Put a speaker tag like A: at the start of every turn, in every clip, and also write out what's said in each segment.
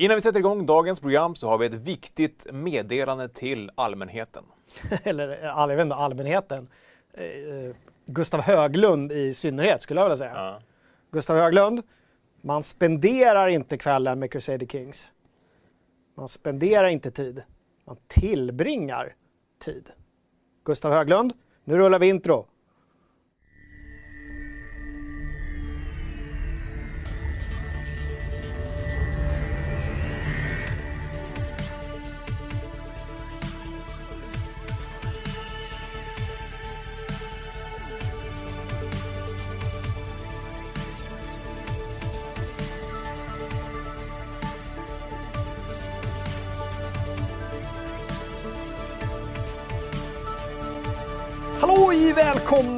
A: Innan vi sätter igång dagens program så har vi ett viktigt meddelande till allmänheten.
B: Eller eh, jag vet inte, allmänheten. Eh, eh, Gustav Höglund i synnerhet skulle jag vilja säga.
A: Ja.
B: Gustav Höglund, man spenderar inte kvällen med Crusader Kings. Man spenderar inte tid. Man tillbringar tid. Gustav Höglund, nu rullar vi intro.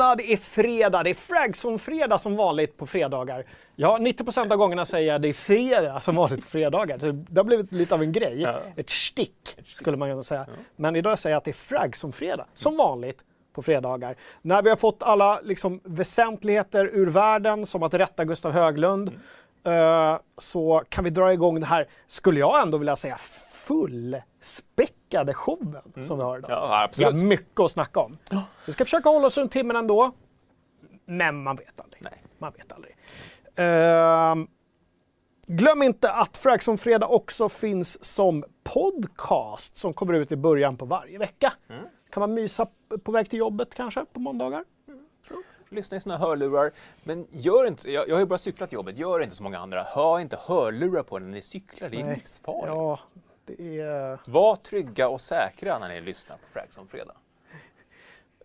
B: Välkomna! Det är fredag. Det är Fragson-fredag som vanligt på fredagar. Ja, 90 av gångerna säger jag det är fredag som vanligt på fredagar. Så det har blivit lite av en grej.
A: Ja.
B: Ett stick skulle man kunna säga. Men idag säger jag att det är Fragson-fredag som vanligt på fredagar. När vi har fått alla liksom, väsentligheter ur världen, som att rätta Gustav Höglund, eh, så kan vi dra igång det här, skulle jag ändå vilja säga, fullspäckade showen som vi har idag.
A: Ja,
B: Vi har
A: absolut.
B: mycket att snacka om. Vi ska försöka hålla oss runt timmen ändå. Men man vet aldrig.
A: Nej.
B: Man vet aldrig. Ehm, glöm inte att Fraxon Fredag också finns som podcast som kommer ut i början på varje vecka.
A: Mm.
B: Kan man mysa på väg till jobbet kanske på måndagar?
A: Lyssna i såna hörlurar. Men gör inte, jag, jag har ju bara cyklat jobbet, gör inte som många andra. Ha inte hörlurar på när ni cyklar, det är livsfarligt.
B: Ja, det är...
A: Var trygga och säkra när ni lyssnar på Fragson Fredag.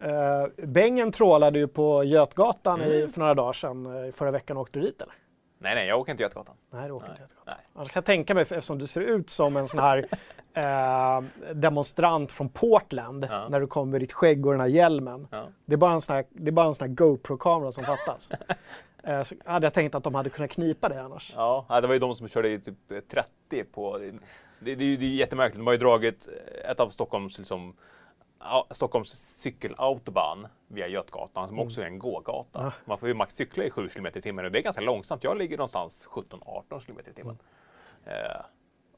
B: Uh, Bengen trålade ju på Götgatan
A: Mm.
B: i, för några dagar sedan. eh, Förra veckan åkte du dit eller?
A: Nej, nej, jag åker inte Götgatan.
B: Nej, du åker
A: Nej.
B: inte Götgatan.
A: Nej.
B: Annars kan jag tänka mig, eftersom du ser ut som en sån här eh, demonstrant från Portland,
A: Ja.
B: när du kommer med ditt skägg och den här hjälmen.
A: Ja.
B: Det är bara en sån här, det är bara en sån här GoPro-kamera som fattas. eh, så hade jag tänkt att de hade kunnat knipa det annars.
A: Ja, det var ju de som körde i typ eh, 30 på... Det, det, det, är jättemärkligt. De har ju dragit eh, ett av Stockholms, liksom, Stockholms cykelautobahn via Götgatan som också är en gågata.
B: Ja.
A: Man får ju max cykla i 7 km i timmen och det är ganska långsamt. Jag ligger någonstans 17-18 km i timmen. Eh,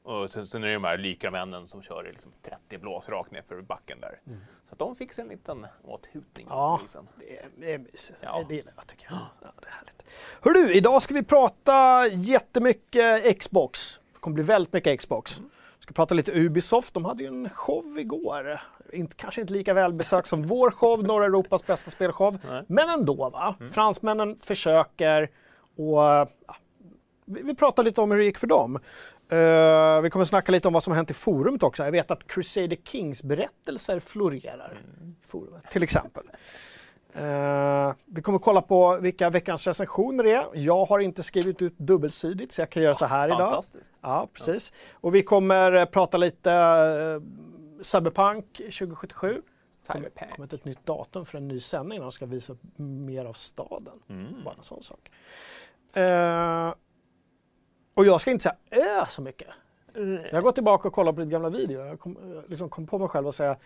A: och sen, sen är det de här lykramännen som kör i liksom 30 blås rakt ner för backen där. Så att de fick sig en liten åthutning.
B: Ja. Det är, det är mysigt.
A: Ja.
B: Det gillar jag tycker jag. Ja, det är härligt. Hör du, idag ska vi prata jättemycket Xbox. Det kommer bli väldigt mycket Xbox. Vi ska prata lite Ubisoft. De hade ju en show igår. Inte, kanske inte lika välbesökt som vår show, norra Europas bästa spelshow.
A: Nej.
B: Men ändå va. Fransmännen försöker och ja, vi, vi pratar lite om hur det gick för dem. Eh, vi kommer snacka lite om vad som har hänt i forumet också. Jag vet att Crusader Kings berättelser florerar i forumet, till exempel. Eh, vi kommer kolla på vilka veckans recensioner det är. Jag har inte skrivit ut dubbelsidigt så jag kan göra så här idag.
A: Fantastiskt.
B: Ja, precis. Och vi kommer eh, prata lite uh, Cyberpunk 2077. Det kommer
A: Cyberpunk.
B: kommit ett nytt datum för en ny sändning. De ska visa upp mer av staden.
A: Mm.
B: Bara en sån sak. Eh, och jag ska inte säga ö så mycket. Jag gått tillbaka och kollat på lite gamla videor. Jag kom, eh, liksom kom på mig själv och säga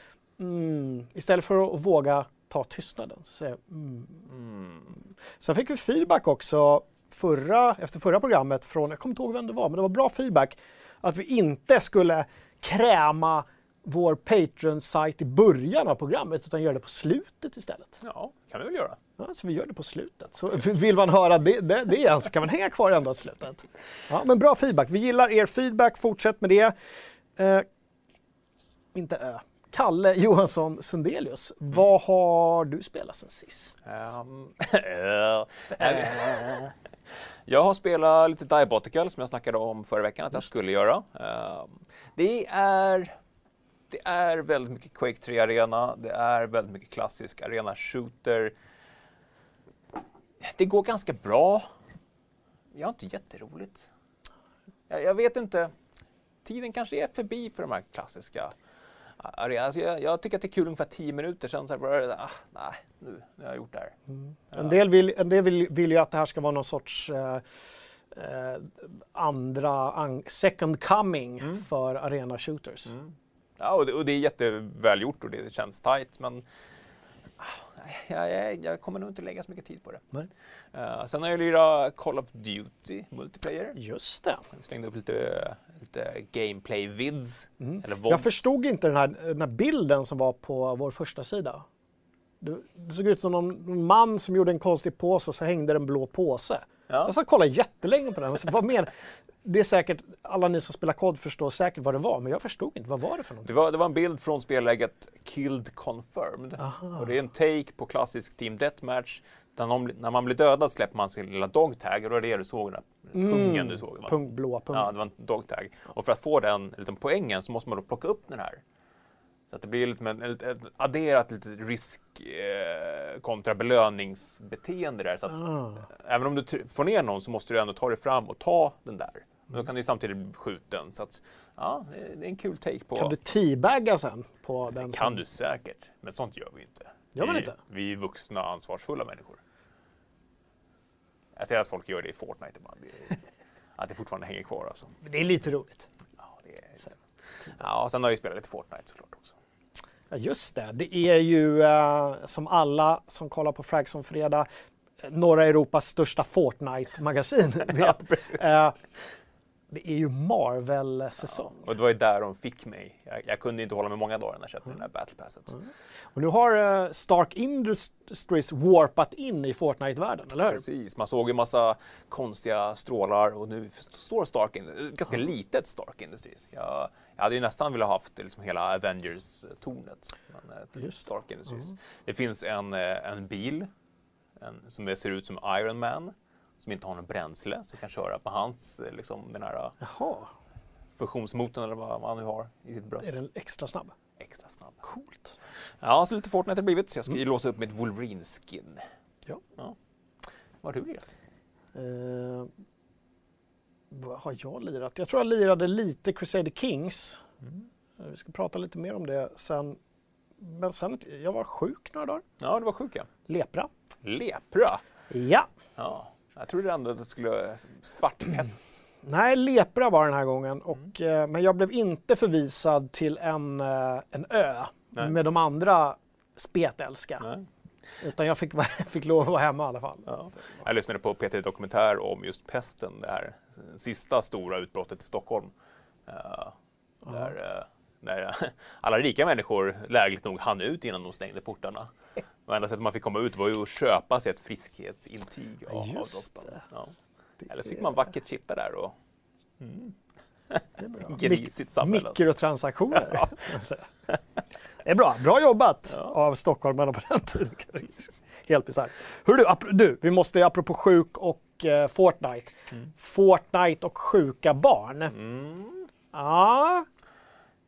B: mm, istället för att våga ta tystnaden så säger jag mm.
A: Mm.
B: Sen fick vi feedback också förra, efter förra programmet från, jag kommer inte ihåg vem det var, men det var bra feedback, att vi inte skulle kräma vår Patreon-sajt i början av programmet utan göra det på slutet istället.
A: Ja, kan vi väl göra.
B: Ja, så vi gör det på slutet. Så vill man höra det, det, det så kan man hänga kvar ända till slutet. Ja, men bra feedback. Vi gillar er feedback. Fortsätt med det. Eh, inte Ö. Kalle Johansson Sundelius, vad har du spelat sen sist?
A: Ehm, jag har spelat lite Diabotical som jag snackade om förra veckan att jag skulle göra. Ehm, det är det är väldigt mycket Quake 3-arena, det är väldigt mycket klassisk arena-shooter. Det går ganska bra. Jag har inte jätteroligt. Jag, jag vet inte. Tiden kanske är förbi för de här klassiska arenorna. Alltså jag, jag tycker att det är kul ungefär 10 minuter sen så här ah, nej, nu, nu har jag gjort det här.
B: En del vill, en del vill, vill ju att det här ska vara någon sorts eh, eh, andra, an, second coming för arena shooters.
A: Ja, och det, och det är jättevälgjort och det känns tight men Jag, jag, jag kommer nog inte lägga så mycket tid på det.
B: Nej.
A: Uh, sen har jag lirat Call of Duty multiplayer.
B: Just det.
A: Jag slängde upp lite, lite gameplay-vids.
B: Mm. Jag förstod inte den här, den här bilden som var på vår första sida. Det, det såg ut som någon man som gjorde en konstig påse och så hängde det en blå påse.
A: Ja.
B: Jag och kollade jättelänge på den. Och så, vad men, det är säkert, alla ni som spelar kod förstår säkert vad det var, men jag förstod inte. Vad var det för
A: Det
B: någonting?
A: var, det var en bild från spelläget Killed Confirmed.
B: Aha.
A: Och det är en take på klassisk Team Deathmatch. Där någon, när man blir dödad släpper man sin lilla dogtag och det var det du såg, den där pungen du såg. va?
B: Pung, blåa pungen.
A: Ja, det var en dogtag. Och för att få den liksom, poängen så måste man då plocka upp den här. Så att det blir lite med, ett, ett adderat lite risk eh, kontra belöningsbeteende där. Så att,
B: Ah.
A: Även om du får ner någon så måste du ändå ta dig fram och ta den där. Men då kan du ju samtidigt bli skjuten. Så att, ja, det är- en kul take på...
B: Kan du teabagga sen på den?
A: Det kan
B: som-
A: du säkert, men sånt gör vi inte.
B: Gör man
A: vi,
B: inte?
A: Vi är vuxna, ansvarsfulla människor. Jag ser att folk gör det i Fortnite ibland. Det är, att det fortfarande hänger kvar alltså.
B: Det är lite roligt.
A: Ja, det är, ja, sen har jag ju spelat lite Fortnite såklart också.
B: Ja, just det. Det är ju eh, som alla som kollar på Frags om fredag, eh, norra Europas största Fortnite-magasin
A: precis.
B: Eh, det är ju Marvel-säsong.
A: Och det var ju där de fick mig. Jag, jag kunde inte hålla mig många dagar när jag köpte
B: Mm.
A: det där Battle Passet.
B: Och nu har eh, Stark Industries warpat in i Fortnite-världen, eller hur?
A: Precis, man såg ju massa konstiga strålar och nu står Stark ganska litet Stark Industries. Jag, jag hade ju nästan velat haft liksom hela Avengers-tornet. eh, till
B: Just.
A: Stark Industries. Det finns en, eh, en bil en, som ser ut som Iron Man som inte har något bränsle som kan köra på hans, eh, liksom den här
B: Jaha,
A: fusionsmotorn eller vad man nu har i sitt bröst.
B: är den extra snabb?
A: Extra snabb.
B: Coolt.
A: Ja, så lite Fortnite har det blivit. Så jag ska ju låsa upp mitt Wolverine-skin.
B: Ja.
A: Vad har du lirat?
B: Eh, vad har jag lirat? Jag tror jag lirade lite Crusader Kings. Eh, Vi ska prata lite mer om det sen. Men sen, jag var sjuk några dagar.
A: Ja, du var sjuk ja.
B: Lepra.
A: Lepra.
B: Ja.
A: Ja, jag trodde ändå att det skulle svartpest.
B: Nej, lepra var den här gången. Och,
A: Mm.
B: eh, men jag blev inte förvisad till en, eh, en ö
A: Nej.
B: med de andra spetälska.
A: Nej.
B: Utan jag fick, fick lov att vara hemma i alla fall.
A: Ja. Jag lyssnade på PT Dokumentär om just pesten, det här sista stora utbrottet i Stockholm. Eh, där, eh, där alla rika människor lägligt nog hann ut innan de stängde portarna. Och enda sättet man fick komma ut var ju att köpa sig ett friskhetsintyg av,
B: Just.
A: Ja. Eller så fick man vackert sitta där och
B: bra.
A: grisigt samhälle. alltså.
B: Mikrotransaktioner. säga. Det är bra. Bra jobbat
A: Ja.
B: av stockholmarna på den tiden. Helt bisarrt. Hör du, du, vi måste apropå sjuk och eh, Fortnite. Fortnite och sjuka barn.
A: Mm.
B: Ja.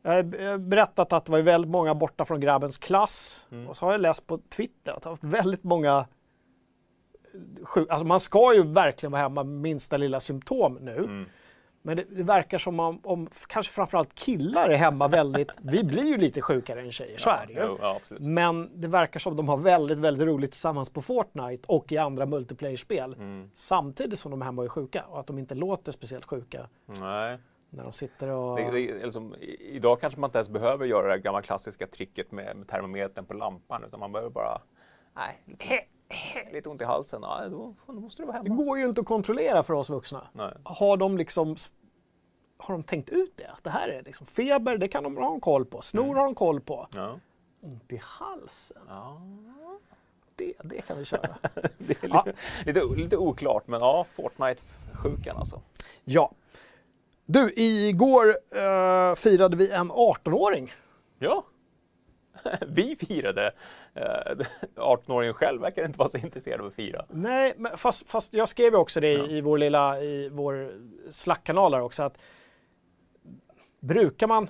B: Jag har berättat att det var väldigt många borta från grabbens klass.
A: Mm.
B: Och så har jag läst på Twitter att det har varit väldigt många sjuk- Alltså man ska ju verkligen vara hemma med minsta lilla symptom nu. Men det, det verkar som om, om kanske framförallt killar är hemma väldigt, vi blir ju lite sjukare än tjejer, så är det ju.
A: Ja.
B: Men det verkar som de har väldigt, väldigt roligt tillsammans på Fortnite och i andra multiplayer-spel.
A: Mm.
B: Samtidigt som de är hemma och är sjuka och att de inte låter speciellt sjuka
A: Nej.
B: när de sitter och...
A: Det, det, liksom, idag kanske man inte ens behöver göra det gamla klassiska tricket med, med termometern på lampan utan man behöver bara, nej, lite, lite ont i halsen, ja, då, då måste du vara
B: Det
A: hemma.
B: går ju inte att kontrollera för oss vuxna.
A: Nej.
B: Har de liksom har de tänkt ut det? Att det här är liksom feber, det kan de ha en koll på. Snor
A: Mm.
B: har de koll på.
A: Ja.
B: Ont i halsen,
A: Ja.
B: det, det kan vi köra.
A: Det är
B: Ja.
A: lite, lite, lite oklart, men ja, Fortnite-sjukan alltså.
B: Ja. Du, igår eh, firade vi en 18-åring.
A: Ja, vi firade. Eh, 18-åringen själv verkar inte vara så intresserad av att fira.
B: Nej, men fast, fast jag skrev ju också det i,
A: Ja.
B: i vår lilla i vår där också att brukar man,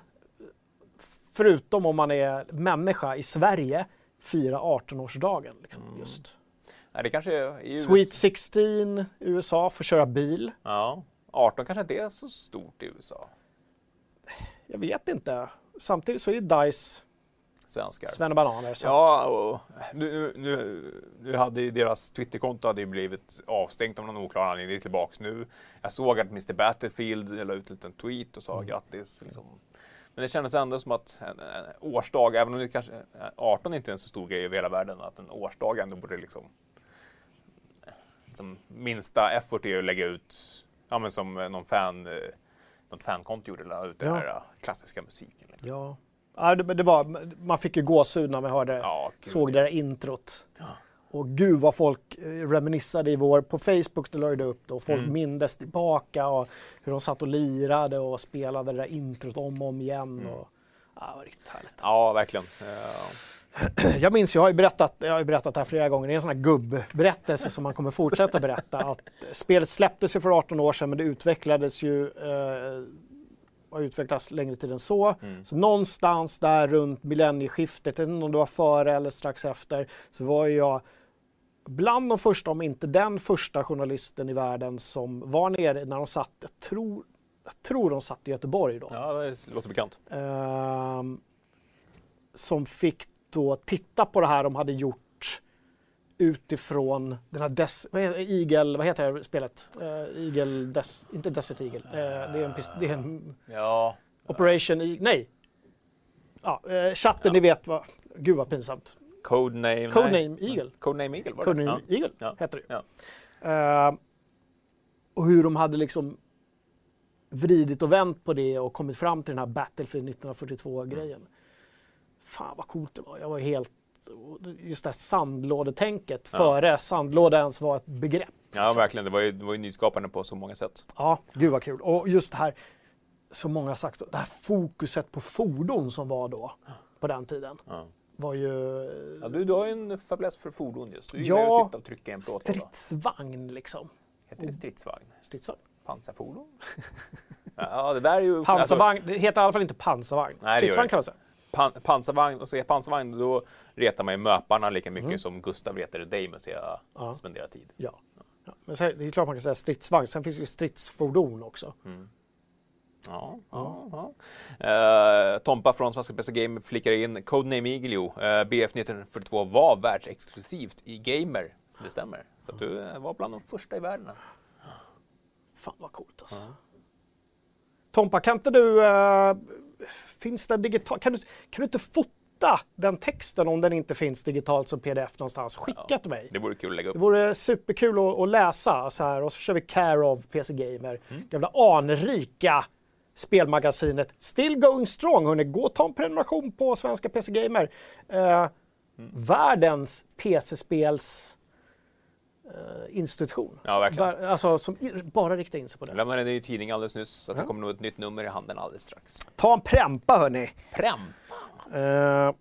B: förutom om man är människa i Sverige, fira 18-årsdagen. Liksom,
A: Mm.
B: just.
A: Nej, det kanske är
B: Sweet 16 i USA, får köra bil.
A: Ja, 18 kanske inte är så stort i USA.
B: Jag vet inte. Samtidigt så är ju DICE
A: Svenskar.
B: svennebananer. Så
A: Ja, och nu, nu, nu hade deras Twitterkonto hade ju blivit avstängt av någon oklar anledning. Det är tillbaks nu. Jag såg att Mr Battlefield la ut en liten tweet och sa
B: Mm.
A: grattis. Liksom. Men det kändes ändå som att en, en årsdag, även om det kanske 18 inte är en så stor grej över hela världen, att en årsdag ändå borde liksom som minsta effort är att lägga ut, ja men som någon fan, eh, något fankonto gjorde, la ut den
B: Ja.
A: eh, klassiska musiken. Liksom.
B: Ja. Ja, det, det var, man fick ju gåshud när man hörde,
A: Ja,
B: såg det där introt.
A: Ja.
B: Och gud vad folk eh, reminissade i vår, på Facebook la det upp det och folk
A: Mm.
B: mindes tillbaka och hur de satt och lirade och spelade det där introt om och om igen.
A: Mm.
B: Och, ja, det var riktigt härligt.
A: Ja, verkligen. Eh,
B: Jag minns, jag har ju berättat, jag har ju berättat det här flera gånger, det är en sån här gubbberättelse som man kommer fortsätta berätta. Att spelet släpptes ju för 18 år sedan men det utvecklades ju, eh, har utvecklats längre tid än så.
A: Mm.
B: Så någonstans där runt millennieskiftet, jag vet inte om det var före eller strax efter, så var jag bland de första, om inte den första journalisten i världen som var nere när de satt, jag tror, jag tror de satt i Göteborg då.
A: ja, det låter bekant.
B: Ehm, som fick då titta på det här de hade gjort utifrån den här Des, vad heter, Eagle, vad heter det spelet? Uh, Eagle, Des, inte Desert Eagle, Eh, det, är en, pis- det är en
A: Ja,
B: Operation Eagle, nej. Ja, eh, chatten, ni vet vad, gud vad pinsamt.
A: Codename...
B: Codename
A: nej.
B: Eagle.
A: Codename Eagle var
B: Codename
A: det?
B: Eagle
A: Ja.
B: heter det.
A: Ja.
B: Ehm, och hur de hade liksom vridit och vänt på det och kommit fram till den här Battlefield 1942-grejen. Fan vad coolt det var. Jag var helt... Just det här sandlådetänket
A: Ja.
B: före sandlåda ens var ett begrepp.
A: Ja, verkligen. Det var ju, det var ju nyskapande på så många sätt.
B: Ja, gud vad kul. Och just det här, som många har sagt, det här fokuset på fordon som var då, på den tiden,
A: Ja.
B: var ju
A: Ja, du, du har ju en fäbless för fordon just. Du
B: Ja.
A: gillar ju att sitta och trycka i en plåtlåda.
B: stridsvagn liksom.
A: Heter det stridsvagn?
B: Stridsvagn.
A: Pansarfordon? ja, det där är ju...
B: Pansarvagn, det heter i alla fall inte pansarvagn.
A: Nej,
B: stridsvagn kan man säga.
A: Pan, pansarvagn, och säga pansarvagn, då retar man ju möparna lika mycket
B: Mm.
A: som Gustav retade dig med att säga
B: Ja.
A: spendera tid.
B: Ja. ja. Men sen, det är klart man kan säga stridsvagn. Sen finns det ju stridsfordon också.
A: Mm. Ja, ja. ja. Eh, Tompa från Svenska PC Gamer flikar in Codename Eagle, jo. Eh, BF 1942 var världsexklusivt i Gamer. Så det stämmer. Så att du eh, var bland de första i världen.
B: Fan vad coolt alltså. Tompa, kan inte du... eh, finns det digital... Kan du, kan du inte fota den texten om den inte finns digitalt som pdf någonstans? Skicka
A: Ja.
B: till mig.
A: Det vore kul att lägga
B: Det
A: upp.
B: vore superkul att, att läsa så här och så kör vi Care of PC Gamer.
A: Mm.
B: Gamla anrika spelmagasinet. Still going strong hörni. Gå och ta en prenumeration på Svenska PC Gamer. Eh,
A: Mm.
B: Världens PC-spels institution.
A: Ja, verkligen.
B: Alltså som bara riktar in sig på
A: Jag
B: det.
A: lämnade den i tidning alldeles nyss, så att
B: Ja.
A: det kommer nog ett nytt nummer i handen alldeles strax.
B: Ta en prempa hörni.
A: Prem!
B: Eh,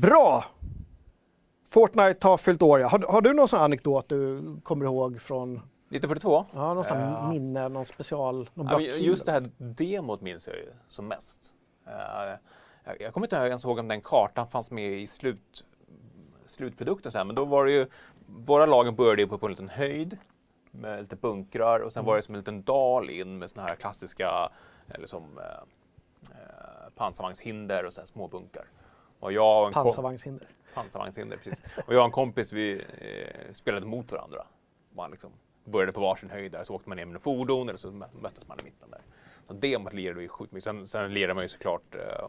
B: bra! Fortnite har fyllt år. ja. Har, har du någon sån anekdot du kommer ihåg från
A: 1942?
B: ja, någon sån
A: Ja.
B: minne, någon special, någon
A: Ja, just det här demot minns jag ju som mest. Eh, jag, jag kommer inte ens ihåg om den kartan fanns med i slut, slutprodukten, så här, men då var det ju, båda lagen började ju på, en liten höjd med lite bunkrar och sen
B: Mm.
A: var det som en liten dal in med såna här klassiska eller som eh, eh, pansarvagnshinder och så här små bunkrar. Och jag och
B: Pansarvagnshinder.
A: pansarvagnshinder, precis. Och jag och en kompis, vi eh, spelade mot varandra. Man liksom började på varsin höjd där, så åkte man ner med fordon eller så mö- möttes man i mitten där. Så demot lirade vi sjukt mycket. Sen, sen lirade man ju såklart eh,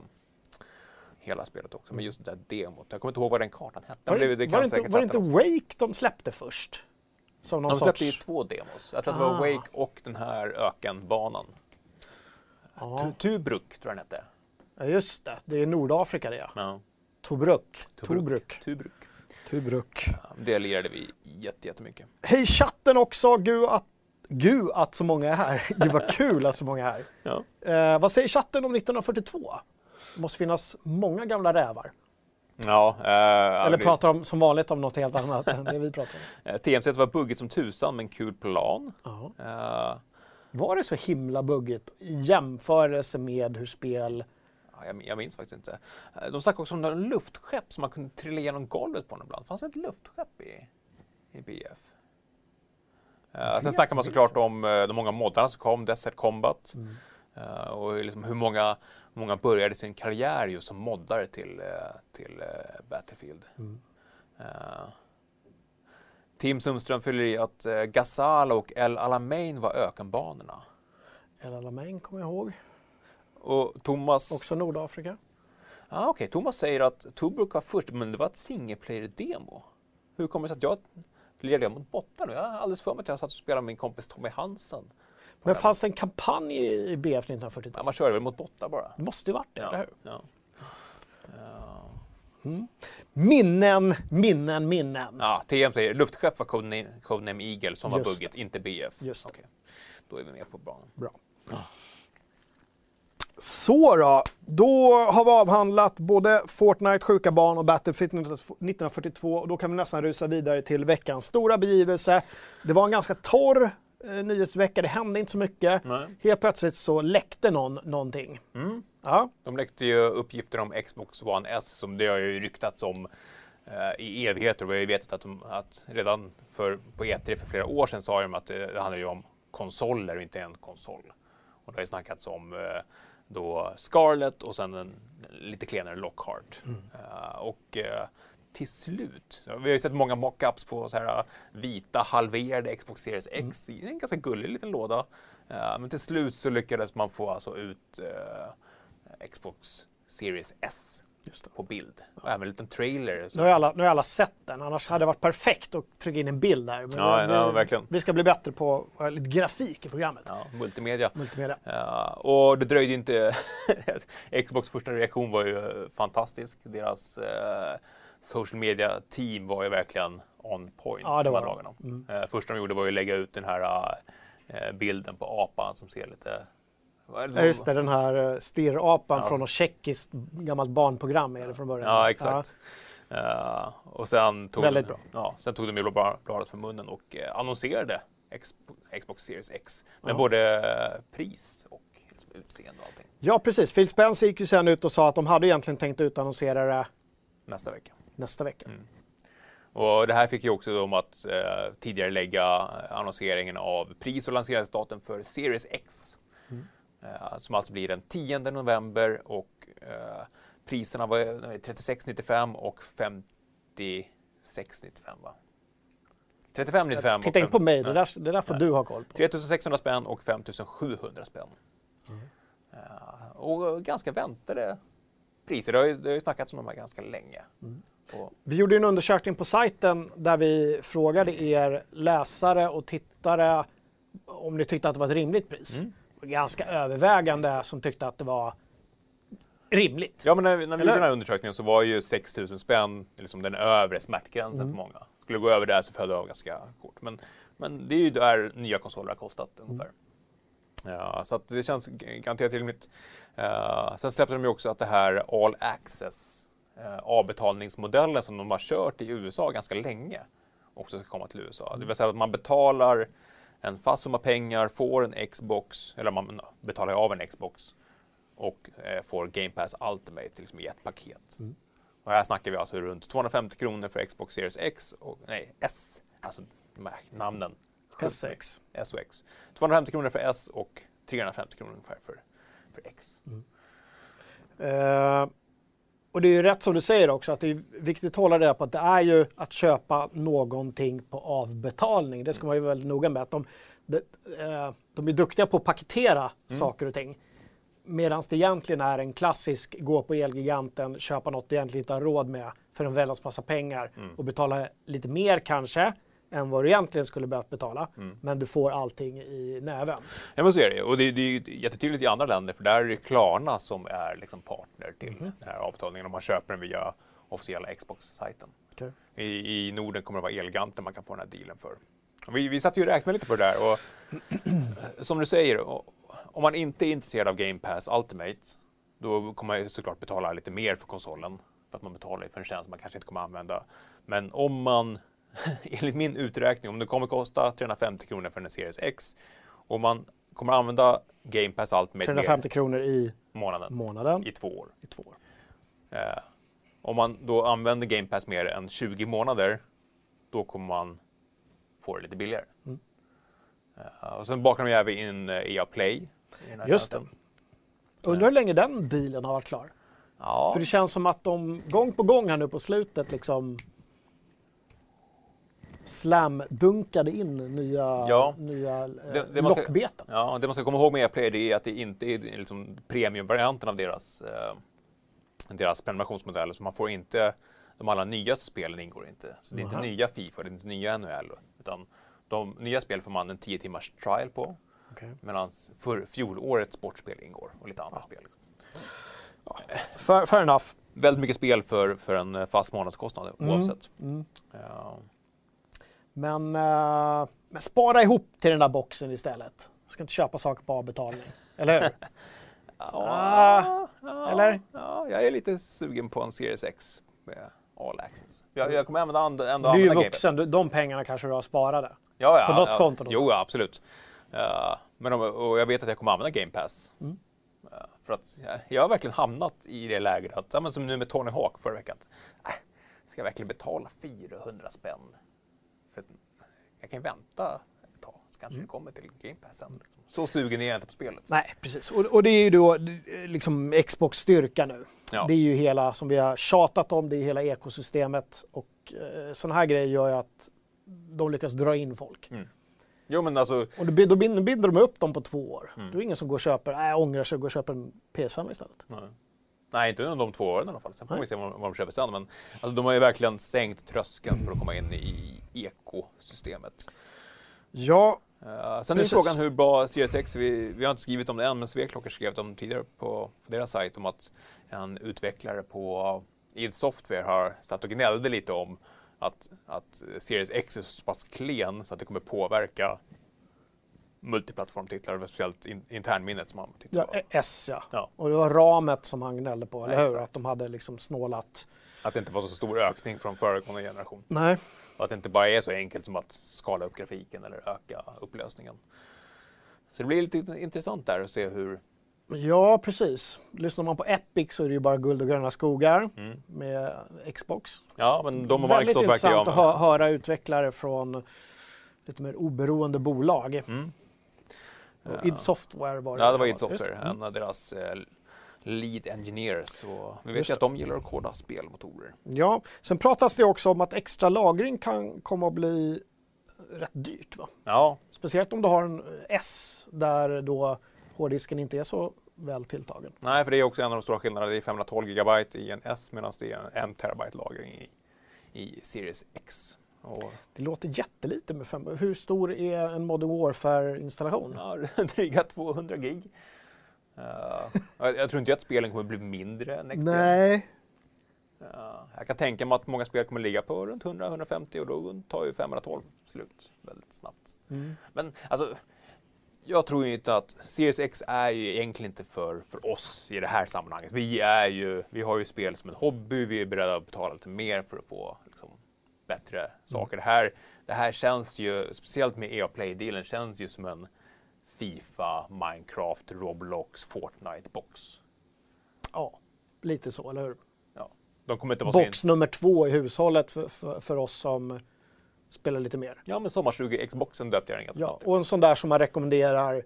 A: hela spelet också. Men just det där demot, jag kommer inte ihåg vad den kartan hette.
B: Var det,
A: det,
B: var det, inte, var det inte. Wake de släppte först? Som någon
A: De släppte ju
B: sorts...
A: två demos. Jag tror att det var
B: Ah.
A: Wake och den här ökenbanan. Tu- Tubruk tror jag den hette.
B: ja, just det. Det är Nordafrika det ja.
A: Ja.
B: Tobruk.
A: Tobruk.
B: Tobruk.
A: Tubruk. Ja, det lirade vi jätte, jättemycket.
B: Hej chatten också! Gud att, gud att så många är här. Gud vad kul att så många är här.
A: Ja.
B: Eh, vad säger chatten om 1942? Det måste finnas många gamla rävar.
A: Ja, eh,
B: Eller
A: det-
B: pratar de som vanligt om något helt annat än det vi pratar om?
A: eh, TMC var buggigt som tusan men kul plan. Eh,
B: Var det så himla buggigt i jämförelse med hur spel...
A: Ja, jag, jag minns faktiskt inte. Eh, De snackade också om några luftskepp som man kunde trilla igenom golvet på ibland. Fanns det ett luftskepp i, i BF? Uh, sen snackar man såklart om eh, de många moddarna som kom, Desert Combat.
B: Mm.
A: Eh, och liksom hur många, många började sin karriär just som moddare till, eh, till eh, Battlefield.
B: Mm.
A: Eh, Tim Sundström fyller i att uh, Gazala och El Alamein var ökenbanorna.
B: El Alamein kommer jag ihåg.
A: Och Thomas...
B: Också Nordafrika.
A: Ah, Okej, Thomas säger att Tobruk var först, men det var ett single player-demo. Hur kommer det sig att jag lirade mot bottar nu? Jag har alldeles för mig att jag satt och spelade med min kompis Tommy Hansen.
B: Men fanns det en kampanj i BF 1942?
A: Ja, man körde väl mot bottar bara.
B: Det måste ju varit det, eller hur?
A: ja. Ja.
B: Minnen, minnen, minnen.
A: ja, TM säger luftskepp var codename, Eagle som var
B: Just
A: bugget, inte BF.
B: Just det.
A: Okej, Då är vi med på banan.
B: Bra. Så då, då har vi avhandlat både Fortnite, Sjuka barn och Battlefield 1942 och då kan vi nästan rusa vidare till veckans stora begivelse. Det var en ganska torr eh, nyhetsvecka, det hände inte så mycket.
A: Nej.
B: Helt plötsligt så läckte någon någonting.
A: Mm.
B: Ja,
A: De läckte ju uppgifter om Xbox One S som det har ju ryktats om eh, i evigheter. Vi har ju vetat att, de, att redan för, på E3 för flera år sedan sa de att det, det handlar ju om konsoler och inte en konsol. Och det har ju snackats om eh, då Scarlett och sen en lite klenare Lockhart. Eh, och eh, till slut, vi har ju sett många mockups på så här eh, vita halverade Xbox Series X i en ganska gullig liten låda. Eh, men till slut så lyckades man få alltså ut eh, Xbox Series S på bild. Och även en liten trailer.
B: Nu har, alla, nu har alla sett den, annars hade det varit perfekt att trycka in en bild där. Men
A: Ja,
B: vi,
A: ja, verkligen.
B: vi ska bli bättre på uh, lite grafik i programmet.
A: Ja, multimedia.
B: Multimedia.
A: Ja, och det dröjde inte. Xbox första reaktion var ju eh, fantastisk. Deras eh, social media team var ju verkligen on point.
B: Ja, det
A: de
B: var de.
A: dagarna.
B: Mm.
A: Eh, första de gjorde var ju att lägga ut den här eh, bilden på apan som ser lite... Vad är det
B: Ja, just det, den här uh, stirrapan
A: Ja.
B: från något tjeckiskt gammalt barnprogram är det från början.
A: Ja, exakt. Eh, och sen tog,
B: Väldigt
A: de,
B: bra.
A: Ja, sen tog de ju bladet från munnen och eh, annonserade Xbox, Xbox Series X med
B: Ja.
A: både eh, pris och utseende och allting
B: Ja, precis. Phil Spencer gick ju sen ut och sa att de hade egentligen tänkt utannonsera det
A: nästa vecka.
B: Nästa vecka.
A: Mm. Och det här fick ju också dem att eh, tidigare lägga annonseringen av pris och lanseringsdatum för Series X.
B: Mm.
A: Eh, som alltså blir den 10 november och eh, priserna var eh, 36,95 och 56,95 va? 35,95 och
B: Titta inte på mig, det där, det där får
A: Nej.
B: du ha koll på.
A: 3600 spänn och 5700 spänn.
B: Mm.
A: Eh, och ganska väntade priser. Det har ju, det har ju snackats om de här ganska länge.
B: Mm. Vi gjorde en undersökning på sajten där vi frågade er läsare och tittare om ni tyckte att det var ett rimligt pris.
A: Mm.
B: Ganska övervägande som tyckte att det var rimligt.
A: Ja, men när, vi- när vi gjorde den här undersökningen så var ju 6000 spänn liksom den övre smärtgränsen
B: Mm.
A: för många. Skulle gå över där så föll det av ganska kort. Men, men det är ju där nya konsoler har kostat ungefär. Ja, så det känns garanterat rimligt. Uh, sen släppte de ju också att det här All Access uh, avbetalningsmodellen som de har kört i USA ganska länge också ska komma till USA. Det vill säga att man betalar en fast summa pengar, får en Xbox, eller man betalar av en Xbox och eh, får Game Pass Ultimate liksom i ett paket.
B: Mm.
A: Och här snackar vi alltså runt 250 kronor för Xbox Series X och nej, S, alltså de här namnen.
B: S6.
A: S och X. 250 kronor för S och 350 kronor ungefär för, för X.
B: Eh, och det är ju rätt som du säger också att det är viktigt att hålla det på att det är ju att köpa någonting på avbetalning. Det ska man ju vara väldigt noga med. Att de, det, eh, de är duktiga på att paketera
A: Mm.
B: saker och ting. Medan det egentligen är en klassisk gå på Elgiganten, köpa något du egentligen inte har råd med för en väldans massa pengar
A: Mm.
B: och betala lite mer kanske än vad du egentligen skulle behövt betala.
A: Mm.
B: Men du får allting i näven.
A: Ja men så är det. Och det, det är ju jättetydligt i andra länder för där är det Klarna som är liksom partner till
B: Mhm.
A: den här avbetalningen om man köper den via officiella Xbox-sajten.
B: Okej.
A: I, I Norden kommer det vara Elganten man kan få den här dealen för. Vi, vi satt ju och räknade lite på det där och som du säger, om man inte är intresserad av Game Pass Ultimate då kommer man ju såklart betala lite mer för konsolen för att man betalar för en tjänst man kanske inte kommer använda. Men om man, enligt min uträkning, om det kommer kosta 350 kronor för en Series X och man kommer använda Game Pass Ultimate
B: 350 kronor i
A: mer månaden
B: månaden
A: i två år.
B: i två år.
A: Eh, om man då använder Game Pass mer än 20 månader, då kommer man få det lite billigare.
B: Mm.
A: Eh, och sen bakar de ju även in eh, EA Play. i den här
B: Just
A: tjänsten.
B: Undrar hur länge den dealen har varit klar?
A: Ja,
B: För det känns som att de gång på gång här nu på slutet liksom slam-dunkade in nya,
A: Ja.
B: nya eh,
A: Det- det
B: lockbeten.
A: Ja, det man ska komma ihåg med AirPlay det är att det inte är liksom premiumvarianten av deras, eh, deras prenumerationsmodell. Så man får inte, de allra nyaste spelen ingår inte. Så det är inte nya Fifa, det är inte nya NHL. Utan de nya spel får man en 10 timmars trial på.
B: Okej.
A: Medan för fjolårets sportspel ingår och lite andra spel.
B: Fair, fair enough.
A: Väldigt mycket spel för, för en fast månadskostnad oavsett.
B: Mm.
A: Ja.
B: Men, eh, men spara ihop till den där boxen istället. Jag ska inte köpa saker på avbetalning. Eller hur? Ah,
A: ja,
B: eller?
A: Ja, jag är lite sugen på en Series X med All Access. Jag, jag kommer använda ändå, ändå
B: Du är ju
A: använda
B: vuxen, du- de pengarna kanske du har sparade.
A: Ja, ja,
B: på något
A: ja,
B: konto
A: Jo, ja, absolut. Ja, men om, och jag vet att jag kommer använda Game Pass.
B: Mm.
A: Ja, för att jag, jag har verkligen hamnat i det läget att, ja, men som nu med Tony Hawk förra veckan. Äh, ska jag verkligen betala 400 spänn? Jag kan vänta ett tag, så kanske
B: Mm.
A: det kommer till Game Pass sen. Liksom. Så sugen är jag inte på spelet.
B: Nej, precis. Och, och det är ju då eh, liksom Xbox styrka nu.
A: Ja.
B: Det är ju hela, som vi har tjatat om, det är hela ekosystemet. Och eh, sådana här grejer gör ju att de lyckas dra in folk.
A: Jo, men alltså,
B: Och då, binder, binder de upp dem på två år.
A: Mm.
B: Då är det ingen som går och köper, nej, ångrar sig och går och köper en PS5 istället.
A: Nej. Nej, inte under de två åren i alla fall. Sen får vi se vad, vad de köper sen. Men alltså, de har ju verkligen sänkt tröskeln för att komma in i ekosystemet.
B: Ja,
A: Uh, sen är
B: Precis.
A: frågan hur bra Series X, vi, vi har inte skrivit om det än, men Sveklocker skrev om tidigare på, på deras sajt om att en utvecklare på id Software har satt och gnällde lite om att, att Series X är så pass klen så att det kommer påverka multiplattformtitlar, speciellt in, internminnet som man tittar
B: ja
A: på.
B: S ja.
A: Ja.
B: Och det var ramet som han gnällde på, eller
A: Ja,
B: hur?
A: exakt.
B: Att de hade liksom snålat.
A: Att det inte var så stor ökning från föregående generation.
B: Nej.
A: Och att det inte bara är så enkelt som att skala upp grafiken eller öka upplösningen. Så det blir lite intressant där att se hur...
B: Ja, precis. Lyssnar man på Epic så är det ju bara guld och gröna skogar
A: Mm.
B: med Xbox.
A: Ja, men de och
B: Väldigt
A: Microsoft verkar ju
B: intressant att hö- höra utvecklare från lite mer oberoende bolag.
A: Mm.
B: Och id Software var det.
A: Ja, det var id. Software, en av deras eh, lead engineers. Och vi vet
B: Just
A: ju att de gillar att koda spelmotorer.
B: Ja, sen pratas det också om att extra lagring kan komma att bli rätt dyrt. Va?
A: Ja,
B: Speciellt om du har en S där då hårddisken inte är så väl tilltagen.
A: nej, för det är också en av de stora skillnaderna. Det är 512 gigabyte i en S medan det är en terabyte lagring i, i Series X. Och,
B: Det låter jättelite med fem. Hur stor är en Modern Warfare-installation?
A: ja, dryga 200 gig. Eh, jag, tror inte att spelen kommer bli mindre next gen.
B: Nej,
A: Ja, jag kan tänka mig att många spel kommer ligga på runt 100-150 och då tar ju 512 slut väldigt snabbt.
B: Mm.
A: Men alltså, jag tror ju inte att Series X är ju egentligen inte för, för oss i det här sammanhanget. Vi, är ju, vi har ju spel som en hobby, vi är beredda att betala lite mer för att få liksom, bättre saker. Det, här, det här känns ju, speciellt med EA Play-dealen, känns ju som en Fifa, Minecraft, Roblox, Fortnite-box.
B: ja, lite så, eller hur?
A: De kommer inte vara så in...
B: Box nummer två i hushållet för, för, för oss som spelar lite mer.
A: Ja, men Sommar 20 Xboxen döpte jag den ganska
B: Ja, och en sån där som man rekommenderar,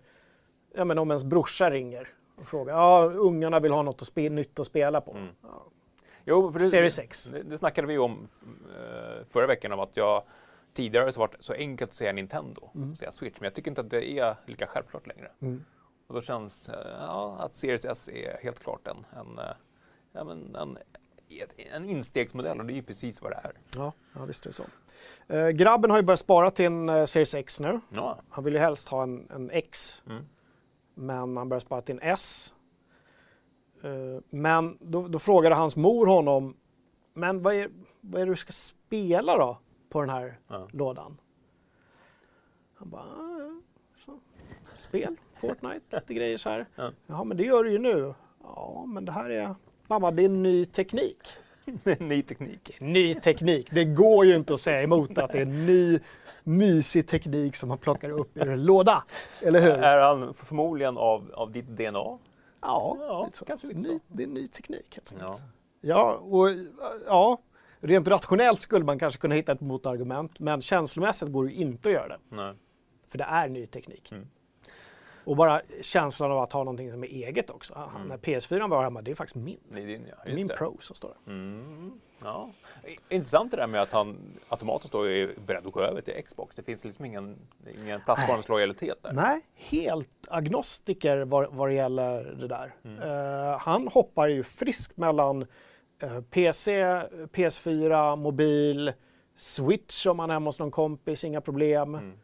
B: ja, men om ens brorsa ringer och frågar, ja, ungarna vill ha något att nytt att spela på.
A: Mm.
B: Ja.
A: Jo, för det,
B: Series X.
A: Det, det snackade vi om eh, förra veckan om att jag tidigare så varit så enkelt att säga Nintendo,
B: Mm.
A: säga Switch, men jag tycker inte att det är lika självklart längre.
B: Mm.
A: Och då känns eh, ja, att Series S är helt klart en, en, eh, men en, en instegsmodell och det är ju precis vad det är.
B: Ja, ja, visst är det så. Eh, grabben har ju börjat spara till en eh, Series X nu.
A: Ja.
B: Han vill ju helst ha en, en X,
A: Mm.
B: men han börjar spara till en S. Eh, men då, då frågade hans mor honom, men vad är, vad är det du ska spela då på den här
A: Ja.
B: lådan? Han bara, "Ah, så. spel, Fortnite, lite grejer så här.
A: Ja.
B: Jaha, men det gör du ju nu. Ja, men det här är, mamma, det är ny teknik.
A: Ny teknik.
B: Ny teknik, det går ju inte att säga emot att det är ny mysig teknik som man plockar upp ur en låda. Eller hur?
A: Är han förmodligen av, av ditt DNA?
B: Ja,
A: Ja, kanske lite
B: ny,
A: så.
B: Det är ny teknik helt
A: Ja.
B: enkelt. Ja, och ja, rent rationellt skulle man kanske kunna hitta ett motargument, men känslomässigt går det inte att göra det.
A: Nej.
B: För det är ny teknik.
A: Mm.
B: Och bara känslan av att ha någonting som är eget också.
A: Mm.
B: När PS4 var hemma, det är faktiskt min.
A: Det är din, ja.
B: Min
A: det.
B: Pro som står där.
A: Mm. Ja. Intressant det där med att han automatiskt då är beredd att gå över till Xbox. Det finns liksom ingen, ingen plattformslojalitet där.
B: Nej, helt agnostiker vad, vad det gäller det där.
A: Mm.
B: Eh, han hoppar ju friskt mellan eh, PC, PS4, mobil, Switch om han är hemma hos någon kompis, inga problem.
A: Mm.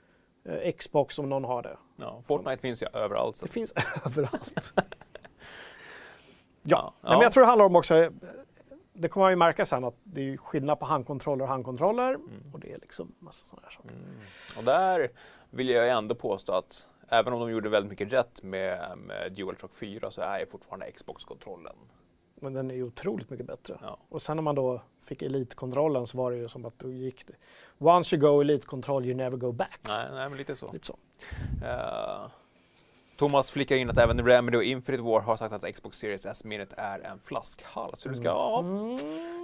B: Eh, Xbox om någon har det.
A: Ja, Fortnite finns ju överallt. Så.
B: Det finns överallt.
A: Ja,
B: Nej, men jag tror det handlar om också, det kommer man ju märka sen att det är skillnad på handkontroller och handkontroller.
A: Mm.
B: Och det är liksom massa sådana här saker.
A: Mm. Och där vill jag ändå påstå att även om de gjorde väldigt mycket rätt med, med DualShock 4 så är ju fortfarande Xbox-kontrollen.
B: Men den är ju otroligt mycket bättre.
A: Ja.
B: Och sen när man då fick elitkontrollen så var det ju som att då gick det. Once you go elite control you never go back.
A: Nej, nej, men lite så.
B: Lite så.
A: Eh, Thomas flickar in att även Remedy och Infinite War har sagt att Xbox Series S-minnet är en flaskhals. Så du ska, ja,
B: Mm.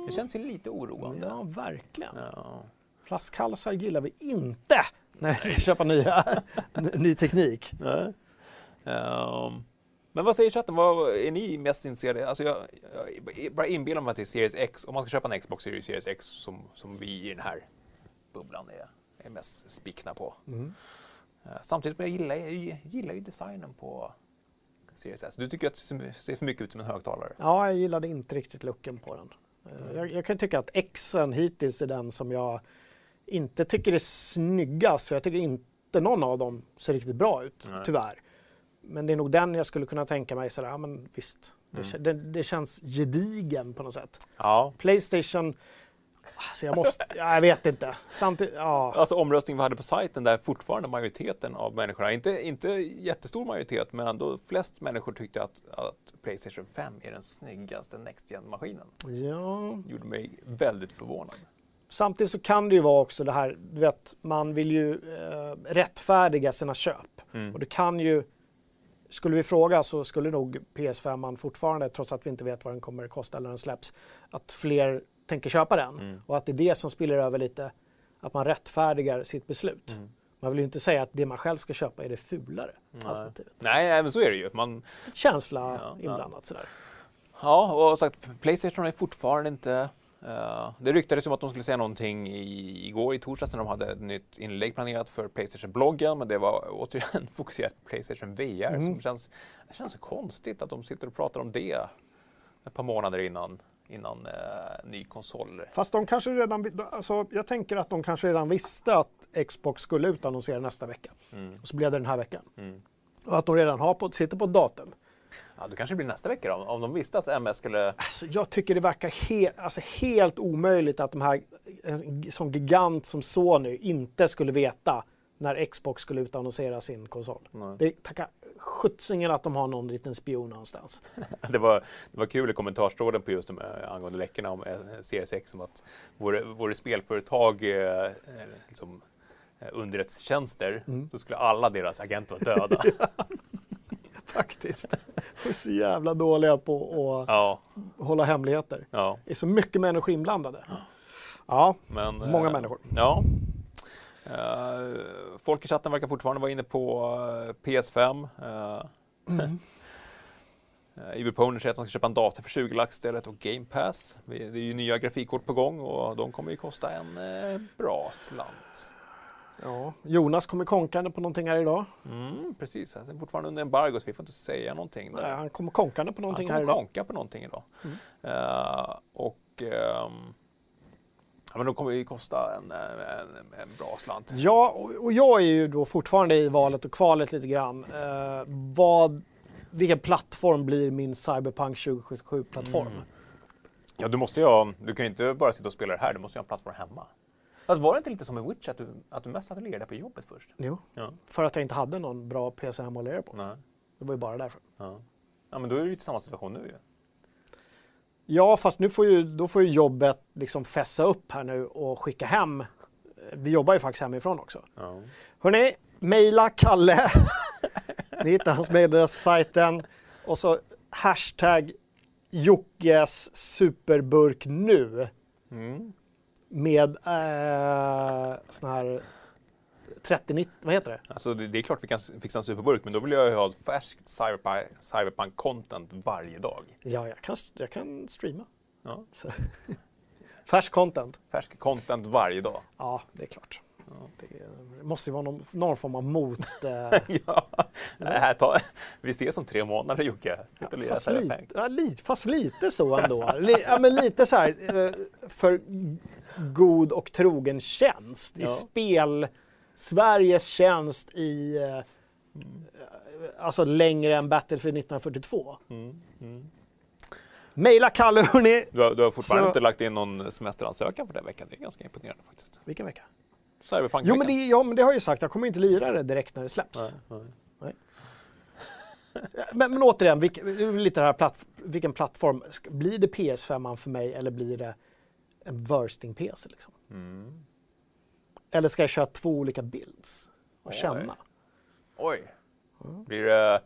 A: det känns ju lite oroande.
B: Ja, verkligen.
A: Ja.
B: Flaskhalsar gillar vi inte när vi ska köpa nya, ny teknik.
A: Nej. Men vad säger chatten? Vad är ni mest intresserade alltså jag, jag bara inbillar mig att det är Series X. Om man ska köpa en Xbox Series, Series X som, som vi i den här bubblan är, är mest spikna på.
B: Mm.
A: Eh, samtidigt men jag gillar, jag gillar ju designen på Series S. Du tycker att det ser- ser för mycket ut som en högtalare?
B: Ja, jag gillade inte riktigt looken på den. Eh, Jag, jag kan tycka att Xen hittills är den som jag inte tycker är snyggast. För jag tycker inte någon av dem ser riktigt bra ut,
A: Nej.
B: tyvärr. Men det är nog den jag skulle kunna tänka mig sådär, ja men visst. Det,
A: Mm.
B: kä- det, det känns gedigen på något sätt.
A: Ja.
B: Playstation, alltså jag måste, ja, jag vet inte. Samtidigt, ja.
A: Alltså omröstningen vi hade på sajten där fortfarande majoriteten av människorna, inte, inte jättestor majoritet, men ändå flest människor tyckte att, att Playstation 5 är den snyggaste Next Gen-maskinen.
B: ja.
A: gjorde mig väldigt förvånad.
B: Samtidigt så kan det ju vara också det här, du vet, man vill ju eh, rättfärdiga sina köp.
A: Mm.
B: Och det kan ju, skulle vi fråga så skulle nog PS5 man fortfarande, trots att vi inte vet vad den kommer kosta eller den släpps, att fler tänker köpa den.
A: Mm.
B: Och att det är det som spiller över lite, att man rättfärdigar sitt beslut.
A: Mm.
B: Man vill ju inte säga att det man själv ska köpa är det fulare
A: Nej.
B: alternativet.
A: Nej, men så är det ju. Man,
B: känsla
A: Ja, ja.
B: inblandat sådär.
A: ja, och sagt, Playstation är fortfarande inte... eh, det ryktades om att de skulle säga någonting i, igår i torsdags när de hade ett nytt inlägg planerat för Playstation-bloggen, men det var återigen fokuserat på Playstation VR.
B: Mm.
A: Som känns, det känns så konstigt att de sitter och pratar om det ett par månader innan, innan eh, ny konsol.
B: Fast de kanske redan, alltså jag tänker att de kanske redan visste att Xbox skulle utannonsera nästa vecka.
A: Mm.
B: Och så blev det den här veckan.
A: Mm.
B: Och att de redan har på, sitter på ett datum.
A: Ja, det kanske blir nästa vecka då, om de visste att MS skulle...
B: Alltså, jag tycker det verkar he alltså, helt omöjligt att de här, en sån gigant som Sony inte skulle veta när Xbox skulle utannonsera sin konsol.
A: Nej.
B: Det tackar skjutsingen att de har någon liten spion någonstans.
A: Det var, det var kul i kommentarstråden på just de, eh, angående läckorna om eh, Series X om att våra, våra spelföretag eh, eh, liksom, underrättelsetjänster,
B: Mm.
A: då skulle alla deras agenter vara döda.
B: Faktiskt. De är så jävla dåliga på
A: ja,
B: att hålla hemligheter.
A: ja,
B: Det är så mycket människor inblandade. Ja,
A: men...
B: Många
A: eh,
B: människor.
A: Ja. Eh, folk i chatten verkar fortfarande vara inne på eh, PS5. Uh,
B: Mm.
A: Uh, Iberpony säger att han ska köpa en dator för 20 lax istället och Game Pass. Det är ju nya grafikkort på gång och de kommer ju kosta en eh, bra slant.
B: Ja. Jonas kommer konkande på någonting här idag.
A: Mm, precis, det är fortfarande under embargo så vi får inte säga någonting. Där.
B: Nej, han kommer konkande på någonting
A: han
B: här
A: kommer
B: idag.
A: konka på någonting idag.
B: Mm.
A: Eh, och ehm, ja, men de kommer ju kosta en, en, en bra slant.
B: Ja, och och jag är ju då fortfarande i valet och kvalet lite grann. Eh, vad, vilken plattform blir min Cyberpunk 2077-plattform?
A: Mm. Ja, du måste ju ha, du kan ju inte bara sitta och spela det här, du måste ju ha en plattform hemma. Fast var det inte lite som med Witch att du, att du mest hade legat på jobbet först?
B: Jo,
A: Ja.
B: för att jag inte hade någon bra PC hemma att lira på.
A: Nej.
B: Det var ju bara därför.
A: Ja. ja, men då är det ju samma situation nu ju.
B: Ja, fast nu får ju, då får ju jobbet liksom fässa upp här nu och skicka hem. Vi jobbar ju faktiskt hemifrån också.
A: Ja.
B: Hörrni, mejla Kalle. Ni hittar hans mejladress på sajten. Och så hashtag Jockes superburk nu.
A: Mm.
B: Med eh, såna här 3090, vad heter det?
A: Alltså det, det är klart vi kan fixa en superburk, men då vill jag ha färskt cyberpunk, cyberpunk content varje dag.
B: Ja, jag kan, jag kan streama.
A: Ja.
B: Färsk content.
A: Färsk content varje dag.
B: Ja, det är klart. Det, måste ju vara någon, någon form av mot... Eh,
A: ja. Här tar, vi ses om tre månader Jocke. Sitt och lira
B: fast, lite, ja, lite, fast lite så ändå. Ja, men lite så här eh, för god och trogen tjänst. I
A: Ja.
B: spel, Sveriges tjänst i... Eh, alltså längre än Battlefield 1942.
A: Mm, mm.
B: Maila Kalle hörni!
A: Du, har, du har fortfarande
B: Så-
A: inte lagt in någon semesteransökan för den veckan. Det är ganska imponerande faktiskt.
B: Vilken vecka?
A: Cyberpunk
B: Jo men, det, ja men det har jag ju sagt, jag kommer inte lira det direkt när det släpps.
A: Nej, nej.
B: Men, men återigen, vilk, lite det här platt, vilken plattform. Blir det PS5 för mig eller blir det en worsting-PC? Liksom?
A: Mm.
B: Eller ska jag köra två olika builds och
A: Oj.
B: känna?
A: Oj. Blir det,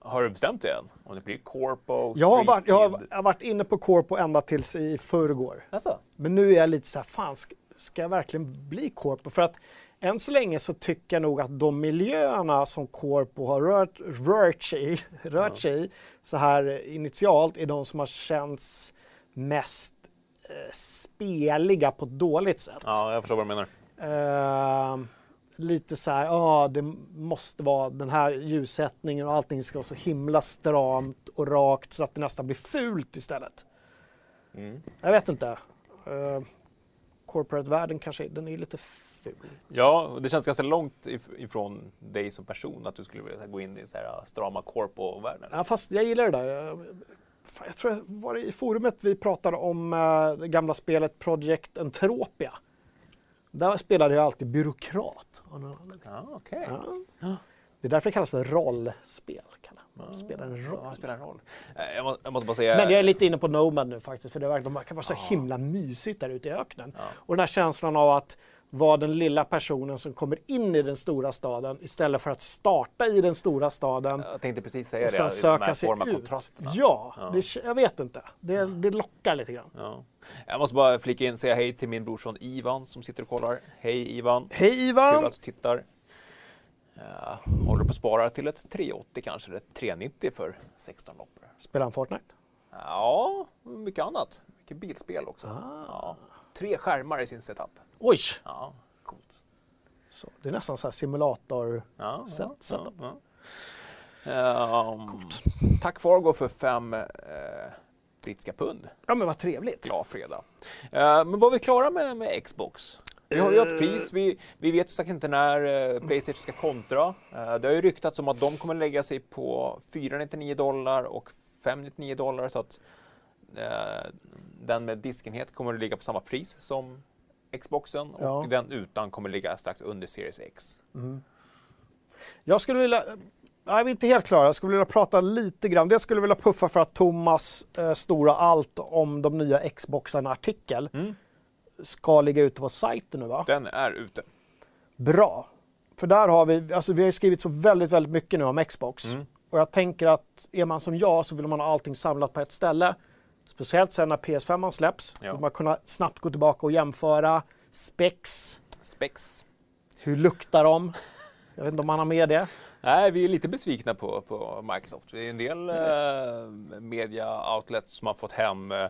A: har du bestämt det än? Om det blir Corpo,
B: Jag har, varit, jag, har, jag har varit inne på Corpo ända tills i förrgår.
A: Alltså?
B: Men nu är jag lite så här, fan ska, ska verkligen bli Corpo? För att än så länge så tycker jag nog att de miljöerna som Corpo har rört, rört, sig, i- rört sig i så här initialt är de som har känts mest eh, speliga på ett dåligt sätt.
A: Ja, jag förstår vad du menar.
B: Eh, lite så här, ja det måste vara den här ljussättningen och allting ska vara så himla stramt och rakt så att det nästan blir fult istället.
A: Mm.
B: Jag vet inte. Uh, Corporate-världen kanske, den är lite ful.
A: Ja, och det känns ganska långt if- ifrån dig som person att du skulle vilja gå in i så här uh, strama Corpo-världen.
B: Ja, fast jag gillar det där. Jag, fan, jag tror jag var i forumet vi pratade om eh, det gamla spelet Project Entropia. Där spelade jag alltid byråkrat. någon anledning.
A: Ja.
B: Det är därför det kallas för rollspel. Kalle. Man spelar en
A: Ja,
B: roll.
A: det spelar en roll. Eh, Jag må- jag måste bara säga...
B: Men jag är lite inne på Nomad nu faktiskt, för det verkar, de vara så himla mysigt där ute i öknen.
A: Ja.
B: Och den här känslan av att vara den lilla personen som kommer in i den stora staden istället för att starta i den stora staden
A: Jag tänkte precis säga
B: och
A: det,
B: sen
A: liksom de här
B: söka sig
A: forma
B: ut. Ja,
A: Ja.
B: Det, jag vet inte. Det, det lockar lite grann.
A: Ja. Jag måste bara flika in säga hej till min brorson Ivan som sitter och kollar. Hej Ivan!
B: Hej
A: Kul
B: Ivan!
A: att du tittar. Ja, håller på att spara till ett 380 kanske, eller ett 390 för 16 loppor.
B: Spelar han Fortnite?
A: Ja, mycket annat. Mycket bilspel också.
B: Ah.
A: Ja. Tre skärmar i sin setup.
B: Oj!
A: Ja, coolt.
B: Så, det är nästan så här simulator.
A: Ja,
B: Set-
A: ja,
B: setup.
A: ja, ja. Um, tack Fargo för fem eh, brittiska pund.
B: Ja men vad trevligt.
A: Glad fredag. Eh, men var vi klara med, med Xbox? Vi har ju ett pris, vi, vi vet säkert inte när eh, Playstation ska kontra. Eh, det har ju ryktats om att de kommer lägga sig på 499 dollar och 599 dollar så att eh, den med diskenhet kommer att ligga på samma pris som Xboxen och
B: Ja.
A: den utan kommer ligga strax under Series X.
B: Jag skulle vilja, nej vi är inte helt klara, jag skulle vilja prata lite grann. Det skulle vilja puffa för att Thomas eh, stora allt om de nya Xboxarna-artikel
A: Mm.
B: Ska ligga ute på sajten nu va?
A: Den är ute.
B: Bra. För där har vi, alltså vi har skrivit så väldigt, väldigt mycket nu om Xbox.
A: Mm.
B: Och jag tänker att är man som jag så vill man ha allting samlat på ett ställe. Speciellt sen när PS5 släpps.
A: Ja.
B: Vill man kunna snabbt gå tillbaka och jämföra specs.
A: Spex.
B: Hur luktar de? Jag vet inte om man har med det.
A: Nej, vi är lite besvikna på, på Microsoft. Det är en del eh, media outlets som har fått hem eh,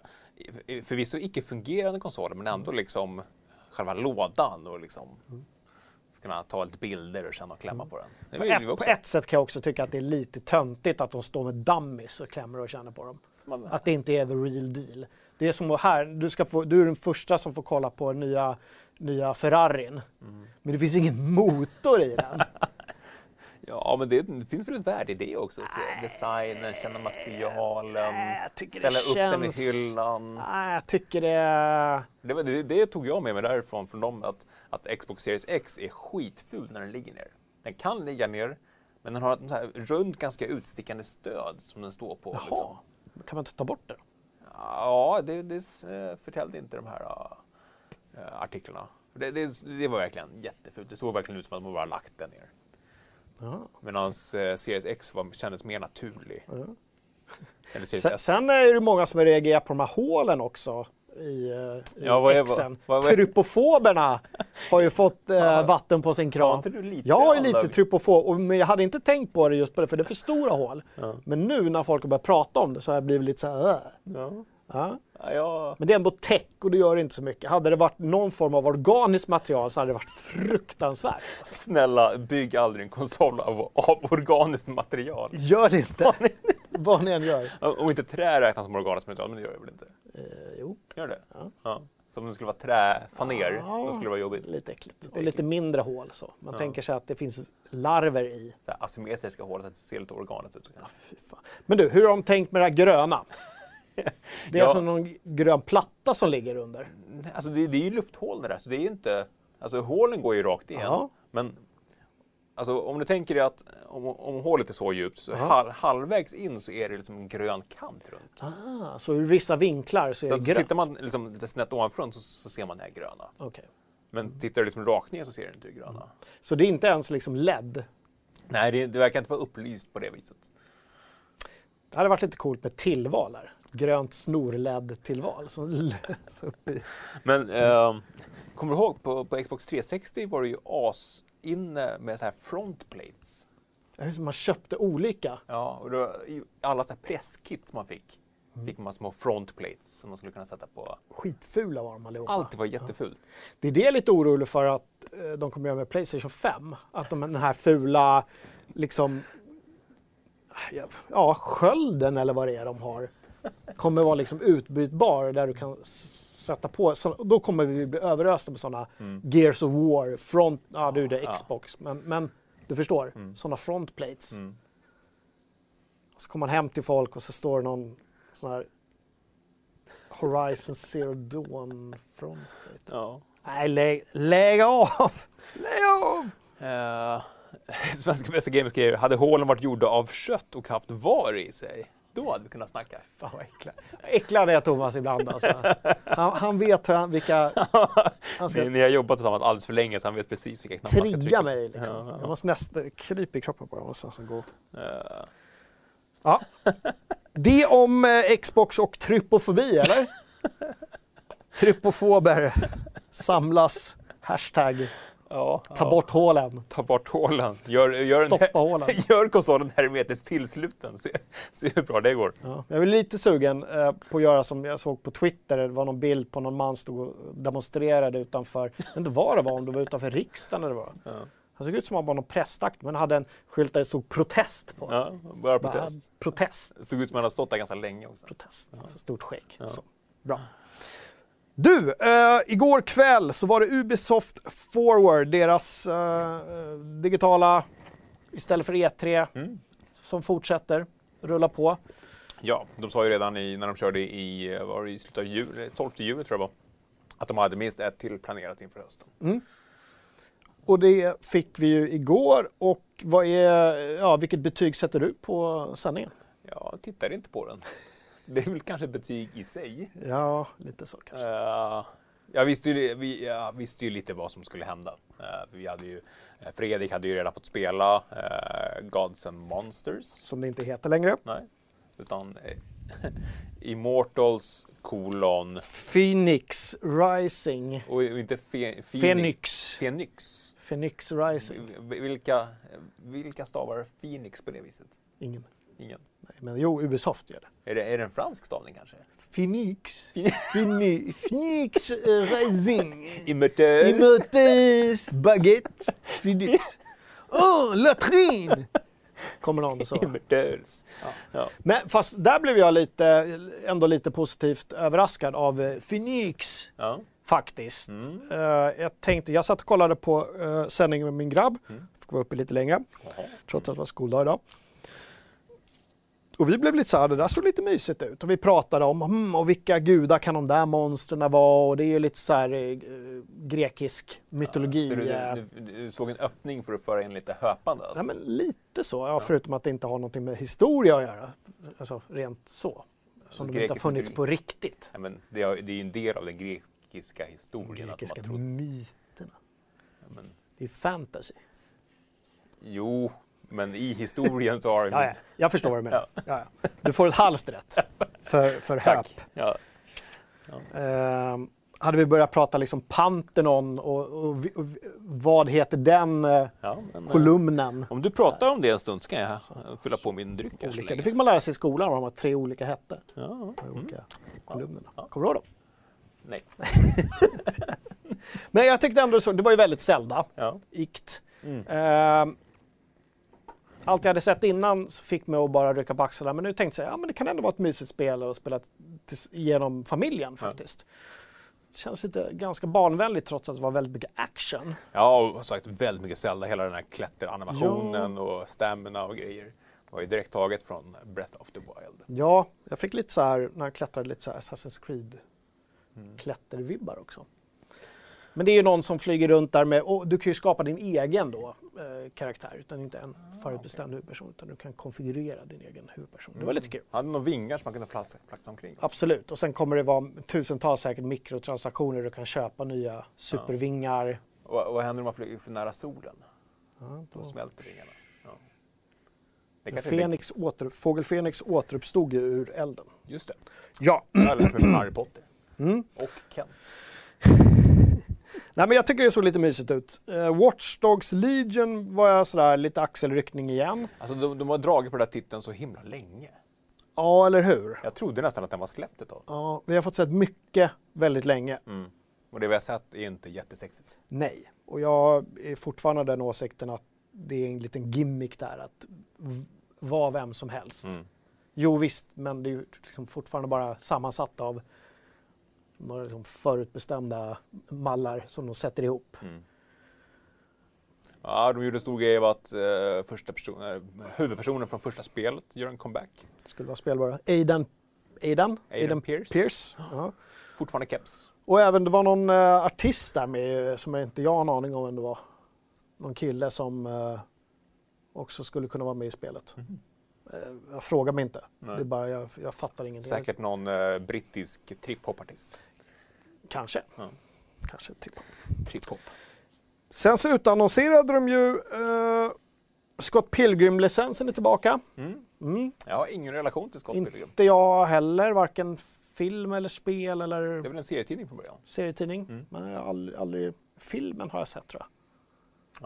A: förvisso icke-fungerande konsoler men ändå liksom själva lådan och liksom kunna ta lite bilder och känna och klämma på den.
B: På ett, på ett sätt kan jag också tycka att det är lite töntigt att de står med dummies och klämmer och känner på dem.
A: Man,
B: Att det inte är the real deal. Det är som här, du, ska få, du är den första som får kolla på nya, nya Ferrarin.
A: Mm.
B: Men det finns ingen motor i den.
A: ja, men det, det finns väl ett värde i det också. Se designen, känna materialen,
B: Nej,
A: ställa upp den i
B: känns-
A: hyllan.
B: Nej, jag tycker det.
A: Det, det, det tog jag med mig därifrån från dem att, att Xbox Series X är skitful när den ligger ner. Den kan ligga ner, men den har ett här runt, ganska utstickande stöd som den står på.
B: Jaha,
A: Liksom.
B: kan man inte ta bort det?
A: Ja, det, det eh, förtällde inte de här äh, artiklarna. Det, det, det var verkligen jättefult. Det såg verkligen ut som att man bara lagt den ner.
B: Ja.
A: Medan eh, Series X var, kändes mer naturlig.
B: Ja.
A: Eller Series
B: Sen,
A: S.
B: sen är det många som reagerar på de här hålen också. i, eh, i
A: Ja, vad är-
B: Exen.
A: vad- vad är-
B: Trypofoberna har ju fått eh, vatten på sin
A: Har
B: kran. Jag har ju lite trypofob, och- men jag hade inte tänkt på det just på det, för det är för stora hål.
A: Ja.
B: Men nu när folk har börjat prata om det så har jag blivit lite så här, äh.
A: Ja.
B: Ja.
A: Ja.
B: Men det är ändå tech och det gör inte så mycket. Hade det varit någon form av organiskt material så hade det varit fruktansvärt. Alltså.
A: Snälla, bygg aldrig en konsol av, av organiskt material.
B: Gör det inte. Vad ni än gör.
A: Om inte trä räknas som organiskt material, men det gör det väl inte?
B: Eh, jo,
A: Gör det?
B: Ja.
A: ja. Så om det skulle vara träfaner,
B: Ja.
A: då skulle det vara jobbigt.
B: lite äckligt. Och
A: äckligt.
B: lite mindre hål så. Man
A: Ja.
B: tänker sig att det finns larver i.
A: Så asymmetriska hål så att det ser lite organiskt ut.
B: Ja, fy fan. Men du, hur har de tänkt med det här gröna? Det är
A: Ja.
B: alltså någon grön platta som ligger under.
A: Alltså det, det är ju lufthål det där, så det är ju inte... Alltså hålen går ju rakt igen.
B: Ja.
A: Men alltså, om du tänker dig att om, om hålet är så djupt, så halv, halvvägs in så är det liksom en grön kant runt.
B: Ah, så ur vissa vinklar så är
A: Så
B: det grönt?
A: tittar man liksom lite snett ovanifrån så, så ser man det här gröna.
B: Okej.
A: Men tittar du liksom rakt ner så ser du inte det gröna.
B: Så det är inte ens liksom LED?
A: Nej, det, det verkar inte vara upplyst på det viset.
B: Det hade varit lite coolt med tillval där. Grönt snor-LED-tillval. som lös upp i-
A: Men eh, kommer du ihåg på, på Xbox 360 var det ju as inne med så här frontplates.
B: Man köpte olika.
A: Ja, och då, alla så här presskit man fick, fick man små frontplates som man skulle kunna sätta på.
B: Skitfula var de allihopa.
A: Allt var jättefult.
B: Det är det jag är lite orolig för att eh, de kommer göra med Playstation 5. Att de, den här fula, liksom, ja, skölden eller vad det är de har, kommer vara liksom utbytbar där du kan sätta på. Så, då kommer vi bli överösta med sådana
A: Mm.
B: Gears of War, front, ja du det är. Xbox, men, men du förstår,
A: Mm.
B: sådana frontplates.
A: Mm.
B: Så kommer man hem till folk och så står någon sån här Horizon Zero Dawn frontplate.
A: Ja.
B: Nej, lägg, lägg av!
A: Lägg av! Uh, Svenska bästa Gamer skriver, hade hålen varit gjorda av kött och haft var i sig, då hade vi kunnat snacka.
B: Fan vad äcklad. Äcklad är Thomas ibland alltså. Han, han vet hur han, vilka... Han
A: Ni,
B: ska
A: ni har jobbat tillsammans alldeles för länge så han vet precis vilka knappar han ska
B: trigga
A: trycka.
B: mig liksom.
A: Ja, ja.
B: Jag måste nästan krypa i kroppen på nästan gå.
A: Eh,
B: Ja. Det om eh, Xbox och trypofobi, eller? Trypofober samlas. Hashtag
A: ja,
B: ta
A: ja.
B: bort hålen.
A: Ta bort hålen. Gör, gör,
B: Stoppa
A: en,
B: hålen.
A: gör konsolen hermetiskt tillsluten. Se, se hur bra det går.
B: Ja. Jag är lite sugen eh, på att göra som jag såg på Twitter. Det var någon bild på någon man stod och demonstrerade utanför, jag vet inte vad det var, om det var utanför riksdagen eller vad.
A: Ja.
B: Han såg ut som att han var någon pressakt men hade en skylt där det stod protest på.
A: Ja, bara
B: Bara,
A: protest.
B: protest.
A: Det såg ut som att han hade stått där ganska länge också.
B: protest. Så stort skägg.
A: Ja.
B: Så. Bra. Du, eh, igår kväll så var det Ubisoft Forward, deras eh, digitala, istället för E3,
A: Mm.
B: som fortsätter rulla på.
A: Ja, de sa ju redan i, när de körde i, eh, var det i slutet av juli, 12 juli tror jag var, att de hade minst ett till planerat inför hösten.
B: Och det fick vi ju igår och vad är, ja, vilket betyg sätter du på sändningen?
A: Jag tittar inte på den. Det är väl kanske betyg i sig.
B: Ja, lite så kanske.
A: Uh, jag, visste ju, vi, jag visste ju lite vad som skulle hända. Eh, vi hade ju, eh, Fredrik hade ju redan fått spela uh, Gods and Monsters.
B: Som det inte heter längre.
A: Nej, utan eh, Immortals kolon
B: Phoenix Rising.
A: och inte fe,
B: Phoenix.
A: Phoenix.
B: Phoenix Rising.
A: Vi- Vilka, vilka stavar Phoenix på det viset?
B: Ingen.
A: Ingen.
B: Nej, men jo, Ubisoft gör det.
A: Är det, är det en fransk stavning kanske?
B: Phoenix. Phoenix, Phoenix Rising.
A: Immortals.
B: Immortals baguette. Phoenix. Oh, latrin! Kommer någon så.
A: Immortals.
B: Ja.
A: Ja.
B: Men fast där blev jag lite, ändå lite positivt överraskad av eh, Phoenix
A: Ja.
B: faktiskt.
A: Mm.
B: Eh, jag tänkte, jag satt och kollade på uh, sändningen med min grabb.
A: Mm.
B: Fick vara uppe lite längre,
A: Jaha.
B: trots att det var skoldag idag. Och vi blev lite så här, det där såg lite mysigt ut. Och vi pratade om, hmm, och vilka gudar kan de där monstren vara? Och det är ju lite så här eh, grekisk mytologi.
A: Så du,
B: eh,
A: du, du, du såg en öppning för att föra in lite höpande? Alltså.
B: Ja, men lite så. Ja, Förutom att det inte har någonting med historia att göra. Alltså rent så. Som de inte har funnits
A: mytologi.
B: på riktigt.
A: Ja, men det, är, det är ju en del av den grekiska historien. att
B: Grekiska
A: trodde,
B: myterna.
A: men,
B: Det är fantasy.
A: jo, men i historien så har
B: Ja, ja. Jag förstår vad du menar. Ja. Ja. Du får ett halvt rätt för, för höp.
A: Ja.
B: Eh, hade vi börjat prata liksom Pantheon och, och, och vi- vad heter den eh,
A: Ja, men, eh,
B: kolumnen?
A: Om du pratar om det en stund så kan jag eh, fylla på min dryck.
B: Olika. Det fick man lära sig i skolan vad de här tre olika hette.
A: Ja,
B: De
A: mm.
B: olika kolumnerna.
A: Ja.
B: Kommer du ihåg dem?
A: Nej.
B: Men jag tyckte ändå så, det var ju väldigt Zelda,
A: Ja.
B: ikt.
A: Mm.
B: Ehm, allt jag hade sett innan så fick mig att bara rycka på axlarna. Men nu tänkte jag, ja men det kan ändå vara ett mysigt spel och spela genom familjen faktiskt. Det känns lite ganska barnvänligt trots att det var väldigt mycket action.
A: Ja, och som sagt väldigt mycket Zelda. Hela den här klätteranimationen och stamina och grejer var ju direkt taget från Breath of the Wild.
B: Ja, jag fick lite så här, när han klättrade, lite så här Assassin's Creed
A: Mm.
B: klättervibbar också. Men det är ju någon som flyger runt där med, och du kan ju skapa din egen då, eh, karaktär, utan inte en förutbestämd huvudperson, utan du kan konfigurera din egen huvudperson. Det var lite kul.
A: Hade några vingar som man kunde flaxa, flaxa omkring.
B: Absolut, och sen kommer det vara tusentals säkert mikrotransaktioner, du kan köpa nya supervingar.
A: Och, och vad händer om man flyger för nära solen?
B: Ja,
A: Då
B: då.
A: smälter vingarna. Ja. Det
B: Fenix åter, Fågel Fenix återuppstod ju ur elden.
A: just det.
B: Ja,
A: från Harry Potter.
B: Mm.
A: Och Kent.
B: Nej, men jag tycker det såg lite mysigt ut. Uh, Watch Dogs Legion var jag sådär lite axelryckning igen.
A: Alltså de, de har dragit på den här titeln så himla länge.
B: Ja, eller hur?
A: Jag trodde nästan att den var släppt ett tag.
B: Ja, vi har fått sett mycket väldigt länge.
A: Mm. Och det vi har sett är inte jättesexigt.
B: Nej, och jag är fortfarande av den åsikten att det är en liten gimmick där att vara vem som helst.
A: Mm.
B: Jo visst, men det är ju liksom fortfarande bara sammansatt av några liksom förutbestämda mallar som de sätter ihop.
A: Mm. Ja, de gjorde en stor grej av att eh, första person, eh, huvudpersonen från första spelet gör en comeback.
B: Skulle vara spelbara. Aidan, Aidan,
A: Aidan Pierce.
B: Pierce. Ja.
A: Fortfarande keps.
B: Och även det var någon eh, artist där med eh, som jag inte jag har en aning om vem det var. Någon kille som eh, också skulle kunna vara med i spelet. Eh, jag frågar mig inte.
A: Nej.
B: Det är bara, jag, jag fattar ingenting.
A: Säkert någon eh, brittisk trip-hop-artist.
B: Kanske.
A: Ja.
B: Kanske typ.
A: Trip-hop.
B: Sen så utannonserade de ju eh, Scott Pilgrim-licensen är tillbaka.
A: Mm.
B: Mm.
A: Jag har ingen relation till Scott Pilgrim.
B: Inte jag heller, varken film eller spel eller
A: Det är väl en serietidning från början?
B: serietidning.
A: Mm.
B: Men jag har aldrig, aldrig, filmen har jag sett tror jag.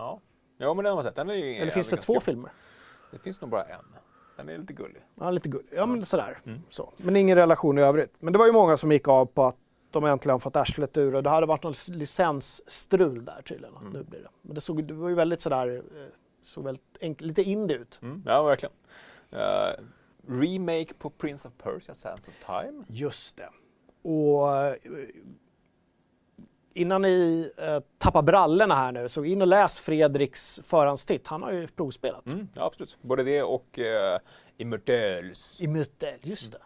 A: Ja. Ja, men den har man sett. Den är ju
B: Eller finns det två
A: kul.
B: filmer?
A: Det finns nog bara en. Den är lite gullig.
B: Ja, lite gullig. Ja, men sådär.
A: Mm.
B: Så. Men ingen relation i övrigt. Men det var ju många som gick av på att de äntligen fått arslet ur och det hade varit något licensstrul där tydligen.
A: Mm.
B: Nu blir det. Men det, såg, det var ju väldigt sådär, eh, såg väldigt enk- lite indie ut.
A: Mm. Ja, verkligen. Eh, remake på Prince of Persia, Sands of Time.
B: Just det. Och eh, innan ni eh, tappar brallorna här nu, så in och läs Fredriks förhandstitt. Han har ju provspelat.
A: Mm. Ja, absolut. Både det och uh, Immortals.
B: I Mutel, just det.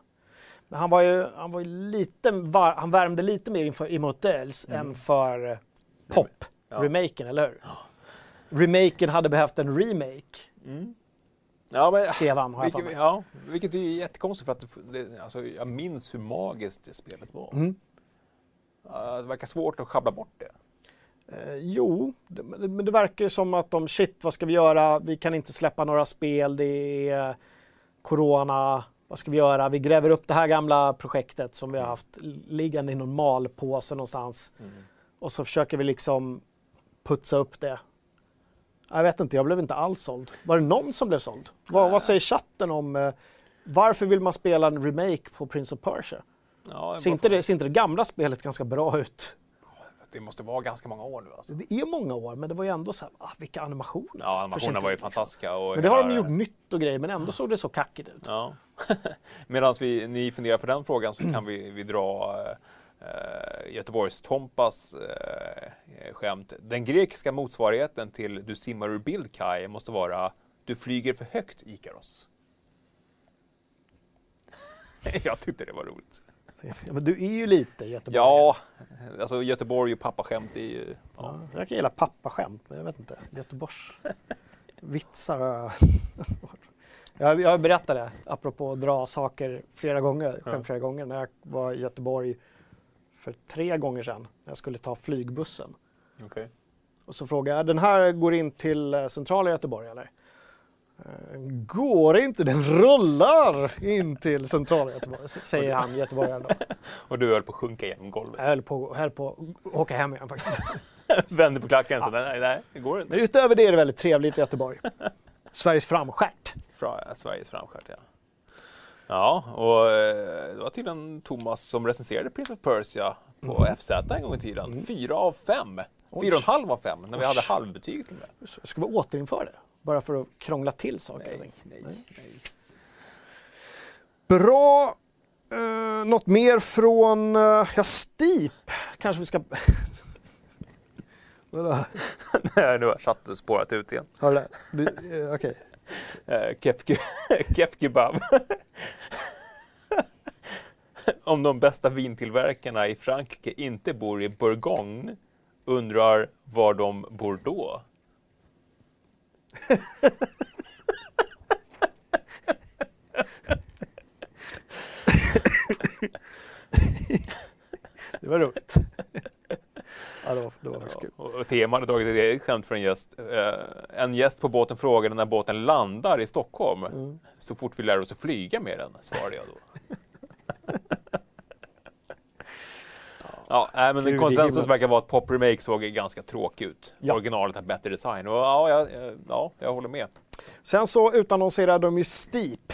B: Men han var ju, han var ju lite, var, han värmde lite mer inför Immortals
A: Mm.
B: än för eh, Pop,
A: Ja.
B: remaken, eller hur? Remaken hade behövt en remake,
A: Mm. Ja, men,
B: skrev han, har jag
A: vilket,
B: mig.
A: ja, vilket är jättekonstigt för att det, alltså, jag minns hur magiskt det spelet var.
B: Mm.
A: Det verkar svårt att schabbla bort det.
B: Eh, jo, det, men det- verkar som att de, shit, vad ska vi göra? Vi kan inte släppa några spel, det är corona, vad ska vi göra? Vi gräver upp det här gamla projektet som vi har haft liggande i någon malpåse någonstans. Och så försöker vi liksom putsa upp det. Jag vet inte, jag blev inte alls såld. Var det någon som blev såld? Vad, vad säger chatten om eh, varför vill man spela en remake på Prince of Persia?
A: Ja,
B: Ser inte, det, ser inte det gamla spelet ganska bra ut?
A: det måste vara ganska många år nu alltså.
B: Det är många år, men det var ju ändå så här, ah, vilka animationer.
A: Ja, animationerna var ju
B: Liksom.
A: fantastiska. Och
B: Men det har de gjort nytt och grejer, men ändå såg det så kackigt ut.
A: Ja. Medan vi, ni funderar på den frågan så kan vi, vi dra eh, Göteborgs Tompas eh, skämt. Den grekiska motsvarigheten till Du simmar ur bild Kai måste vara Du flyger för högt Ikaros. Jag tyckte det var roligt.
B: Ja, men du är ju lite Göteborg.
A: Ja, alltså Göteborg och pappaskämt är ju...
B: Ja, jag kan gilla pappaskämt, men jag vet inte. Göteborgs vitsar har jag... jag... Jag berättade, apropå att dra saker flera gånger, skämt
A: Ja.
B: flera gånger, när jag var i Göteborg för tre gånger sedan, när jag skulle ta flygbussen.
A: Okay.
B: Och så frågade jag, den här går in till eh, centrala Göteborg eller? Eh, Går inte, den rullar in till centrala Göteborg, säger han göteborgaren då.
A: Och du höll på att sjunka igenom golvet.
B: Jag höll på, höll på att åka hem igen faktiskt.
A: Vände på klacken. Så, nej, nej, det går inte.
B: Men utöver det är det väldigt trevligt i Göteborg. Sveriges framstjärt.
A: Fra, Sveriges framstjärt, ja. Ja, och eh, det var tydligen Thomas som recenserade Prince of Persia på FZ en gång i tiden. Fyra av fem. Fyra och en halv av fem, när vi hade halvbetyg till och med.
B: Ska vi återinföra det? Bara för att krångla till saker. ting.
A: nej, nej.
B: Bra. Uh, något mer från, uh, ja, Steep kanske vi ska... Vadå?
A: Nej, nu har chatten spårat ut igen.
B: Har du det? det eh, Okej.
A: Uh, Kef Kef Kebab. Om de bästa vintillverkarna i Frankrike inte bor i Bourgogne undrar var de bor då?
B: Det var roligt. ja, det var, det var faktiskt kul.
A: Och och Tema hade tagit ett eget skämt för en gäst. Eh, en gäst på båten frågade när båten landar i Stockholm.
B: Mm.
A: Så fort vi lär oss att flyga med den, svarade jag då. Ja, nej, men
B: Gud i
A: konsensus verkar vara att Pop Remake såg ganska tråkig ut.
B: Ja.
A: Originalet har bättre design och ja, jag, eh, ja, jag håller med.
B: Sen så utannonserade de ju Steep,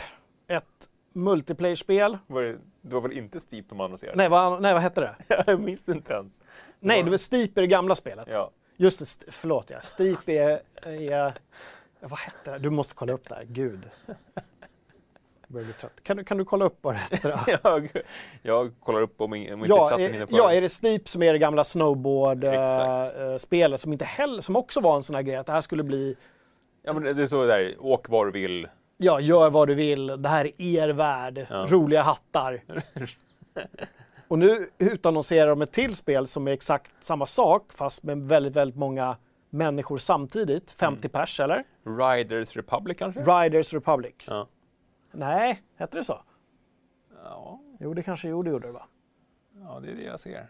B: ett multiplayer-spel.
A: Var det, det var väl inte Steep de annonserade?
B: Nej, vad, nej, vad hette det?
A: jag minns inte ens.
B: Nej, det var Steep är det gamla spelet.
A: Ja.
B: Just det, förlåt ja. Steep är, är... Vad hette det? Du måste kolla upp det här, gud. Börjar bli trött. Kan du, kan du kolla upp vad det hette då?
A: jag, jag kollar upp om, in- om inte
B: Ja,
A: chatten
B: är,
A: hinner före.
B: ja, är det Steep som är det gamla snowboard-spelet som inte heller, som också var en sån här grej att det här skulle bli,
A: Ja, men det är så där, åk var du vill.
B: ja, gör vad du vill, det här är er värld,
A: Ja.
B: roliga hattar. Och nu utannonserar de ett till spel som är exakt samma sak fast med väldigt, väldigt många människor samtidigt. 50
A: Mm.
B: pers eller?
A: Riders Republic kanske?
B: Riders Republic.
A: Ja.
B: Nej, hette det så?
A: Ja,
B: Jo, det kanske gjorde, gjorde det va?
A: ja, det är det jag ser.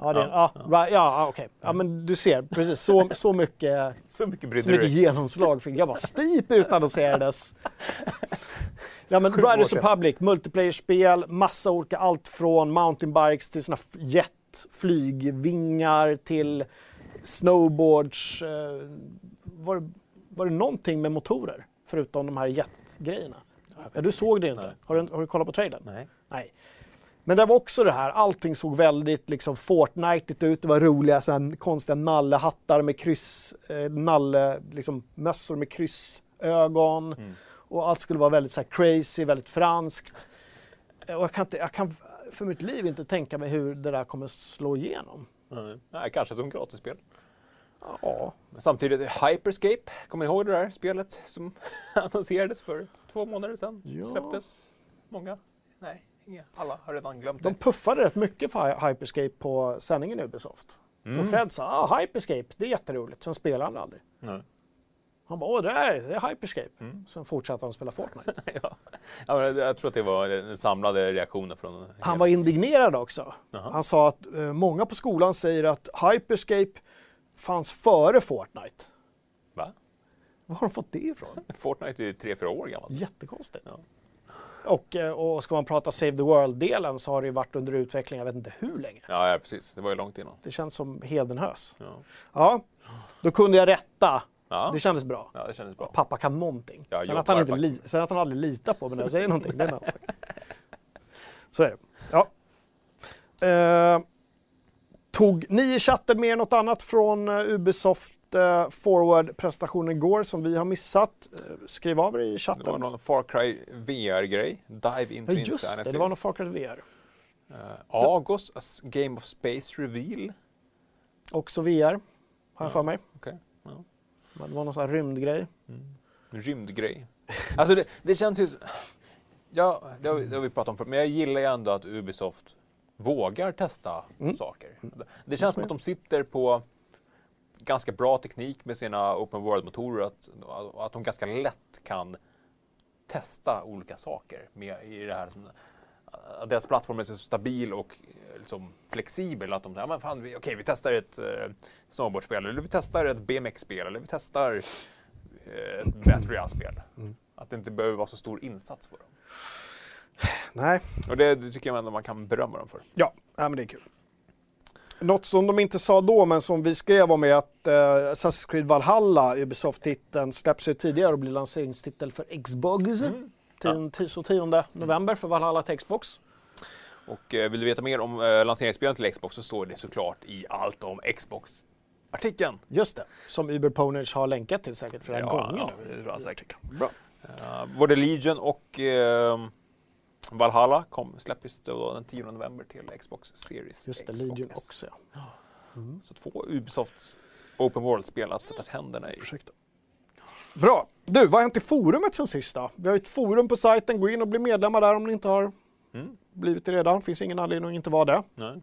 B: Ja, det,
A: Ja,
B: ja, ja. ja, okej. Ja, men du ser, precis så, så mycket,
A: Så mycket
B: så mycket genomslag fick jag. bara Steep utannonserades. Ja, men Riders. Republic, multiplayer-spel, massa olika, allt från mountainbikes till såna f- jet, flygvingar till snowboards. Eh, var, var det någonting med motorer förutom de här jetgrejerna? Ja, du såg det inte. Har du, har du kollat på trailern?
A: Nej.
B: Nej. Men det var också det här, allting såg väldigt liksom Fortnite ut. Det var roliga så här, konstiga nallehattar med kryss, eh, nalle, liksom mössor med kryssögon.
A: Mm.
B: Och allt skulle vara väldigt så crazy, väldigt franskt. Och jag kan, inte, jag kan för mitt liv inte tänka mig hur det där kommer slå igenom.
A: Nej. Nej, kanske som gratisspel.
B: Ja,
A: samtidigt, Hyperscape, kommer ni ihåg det där spelet som annonserades för två månader sedan?
B: Ja.
A: Släpptes många? Nej, inga. Alla har redan glömt
B: de
A: det.
B: puffade rätt mycket för Hy- Hyperscape på sändningen i Ubisoft.
A: Mm.
B: Och Fred sa ah, Hyperscape, det är jätteroligt. Sen spelade han aldrig.
A: Nej.
B: Han bara, åh det är, det är Hyperscape.
A: Mm.
B: Sen fortsatte han spela Fortnite.
A: ja. Ja, men jag tror att det var den samlade reaktionen från
B: Han
A: hela-
B: var indignerad också.
A: Jaha.
B: Han sa att eh, många på skolan säger att Hyperscape fanns före Fortnite.
A: Va?
B: Var har de fått det ifrån?
A: Fortnite är ju tre, fyra år gammalt.
B: Jättekonstigt.
A: Ja.
B: Och, eh, och ska man prata Save the World-delen så har det ju varit under utveckling, jag vet inte hur länge.
A: Ja, ja, precis. Det var ju långt innan.
B: Det känns som hedenhös.
A: Ja,
B: Ja, då kunde jag rätta.
A: ja.
B: Det kändes bra.
A: ja det kändes bra.
B: Pappa kan någonting.
A: Jag
B: sen, att han inte li- sen att han aldrig litar på mig när jag säger någonting, det är en annan sak. Så är det. Ja. Eh, tog ni i chatten med er något annat från eh, Ubisoft eh, Forward-presentationen igår som vi har missat? Eh, skriv av er i
A: Det
B: chatten.
A: var någon Far Cry VR-grej. Dive into
B: ja, just
A: Insanity.
B: det, det var någon Far Cry VR.
A: Eh, Agos, a Game of Space Reveal.
B: Också VR, har jag
A: Ja.
B: för mig.
A: Okej. Ja.
B: Det var någon sån här rymdgrej.
A: En rymdgrej. Alltså det, det känns ju... s- Ja, det har, vi, det har vi pratat om förut, men jag gillar ju ändå att Ubisoft vågar testa
B: Mm.
A: saker. Det känns som att de sitter på ganska bra teknik med sina open world-motorer, att, att de ganska lätt kan testa olika saker med i det här. Som, att deras plattform är så stabil och eh, liksom flexibel att de säger, men fan, vi, okej, vi testar ett eh, snowboardspel, eller vi testar ett BMX-spel, eller vi testar eh, ett Battle Royale-spel.
B: Mm.
A: Att det inte behöver vara så stor insats för dem.
B: Nej,
A: Och det, det tycker jag ändå man kan berömma dem för.
B: ja, ja men det är kul. Något som de inte sa då, men som vi skrev om är att eh, Assassin's Creed Valhalla, Ubisoft-titeln, släpps ju tidigare och blir lanseringstitel för Xbox.
A: Mm.
B: Tio- så 10 november för Valhalla till Xbox.
A: Och eh, vill du veta mer om eh, lanseringsspelen till Xbox så står det såklart i allt om Xbox-artikeln.
B: Just det, som Uber Ponage har länkat till säkert flera gånger.
A: ja,
B: nu.
A: det tror jag säkert.
B: Bra.
A: Uh, både Legion och eh, Valhalla kom, släpptes då den 10 november till Xbox Series
B: Just det,
A: X och
B: Legion också. Ja. Mm.
A: Så två Ubisofts Open World-spel att sätta tänderna i.
B: Ursäkta. Bra. Du, vad har hänt i forumet sen sist då? Vi har ett forum på sajten, gå in och bli medlemmar där om ni inte har
A: Mm.
B: blivit det redan. Finns ingen anledning att inte vara det.
A: Nej.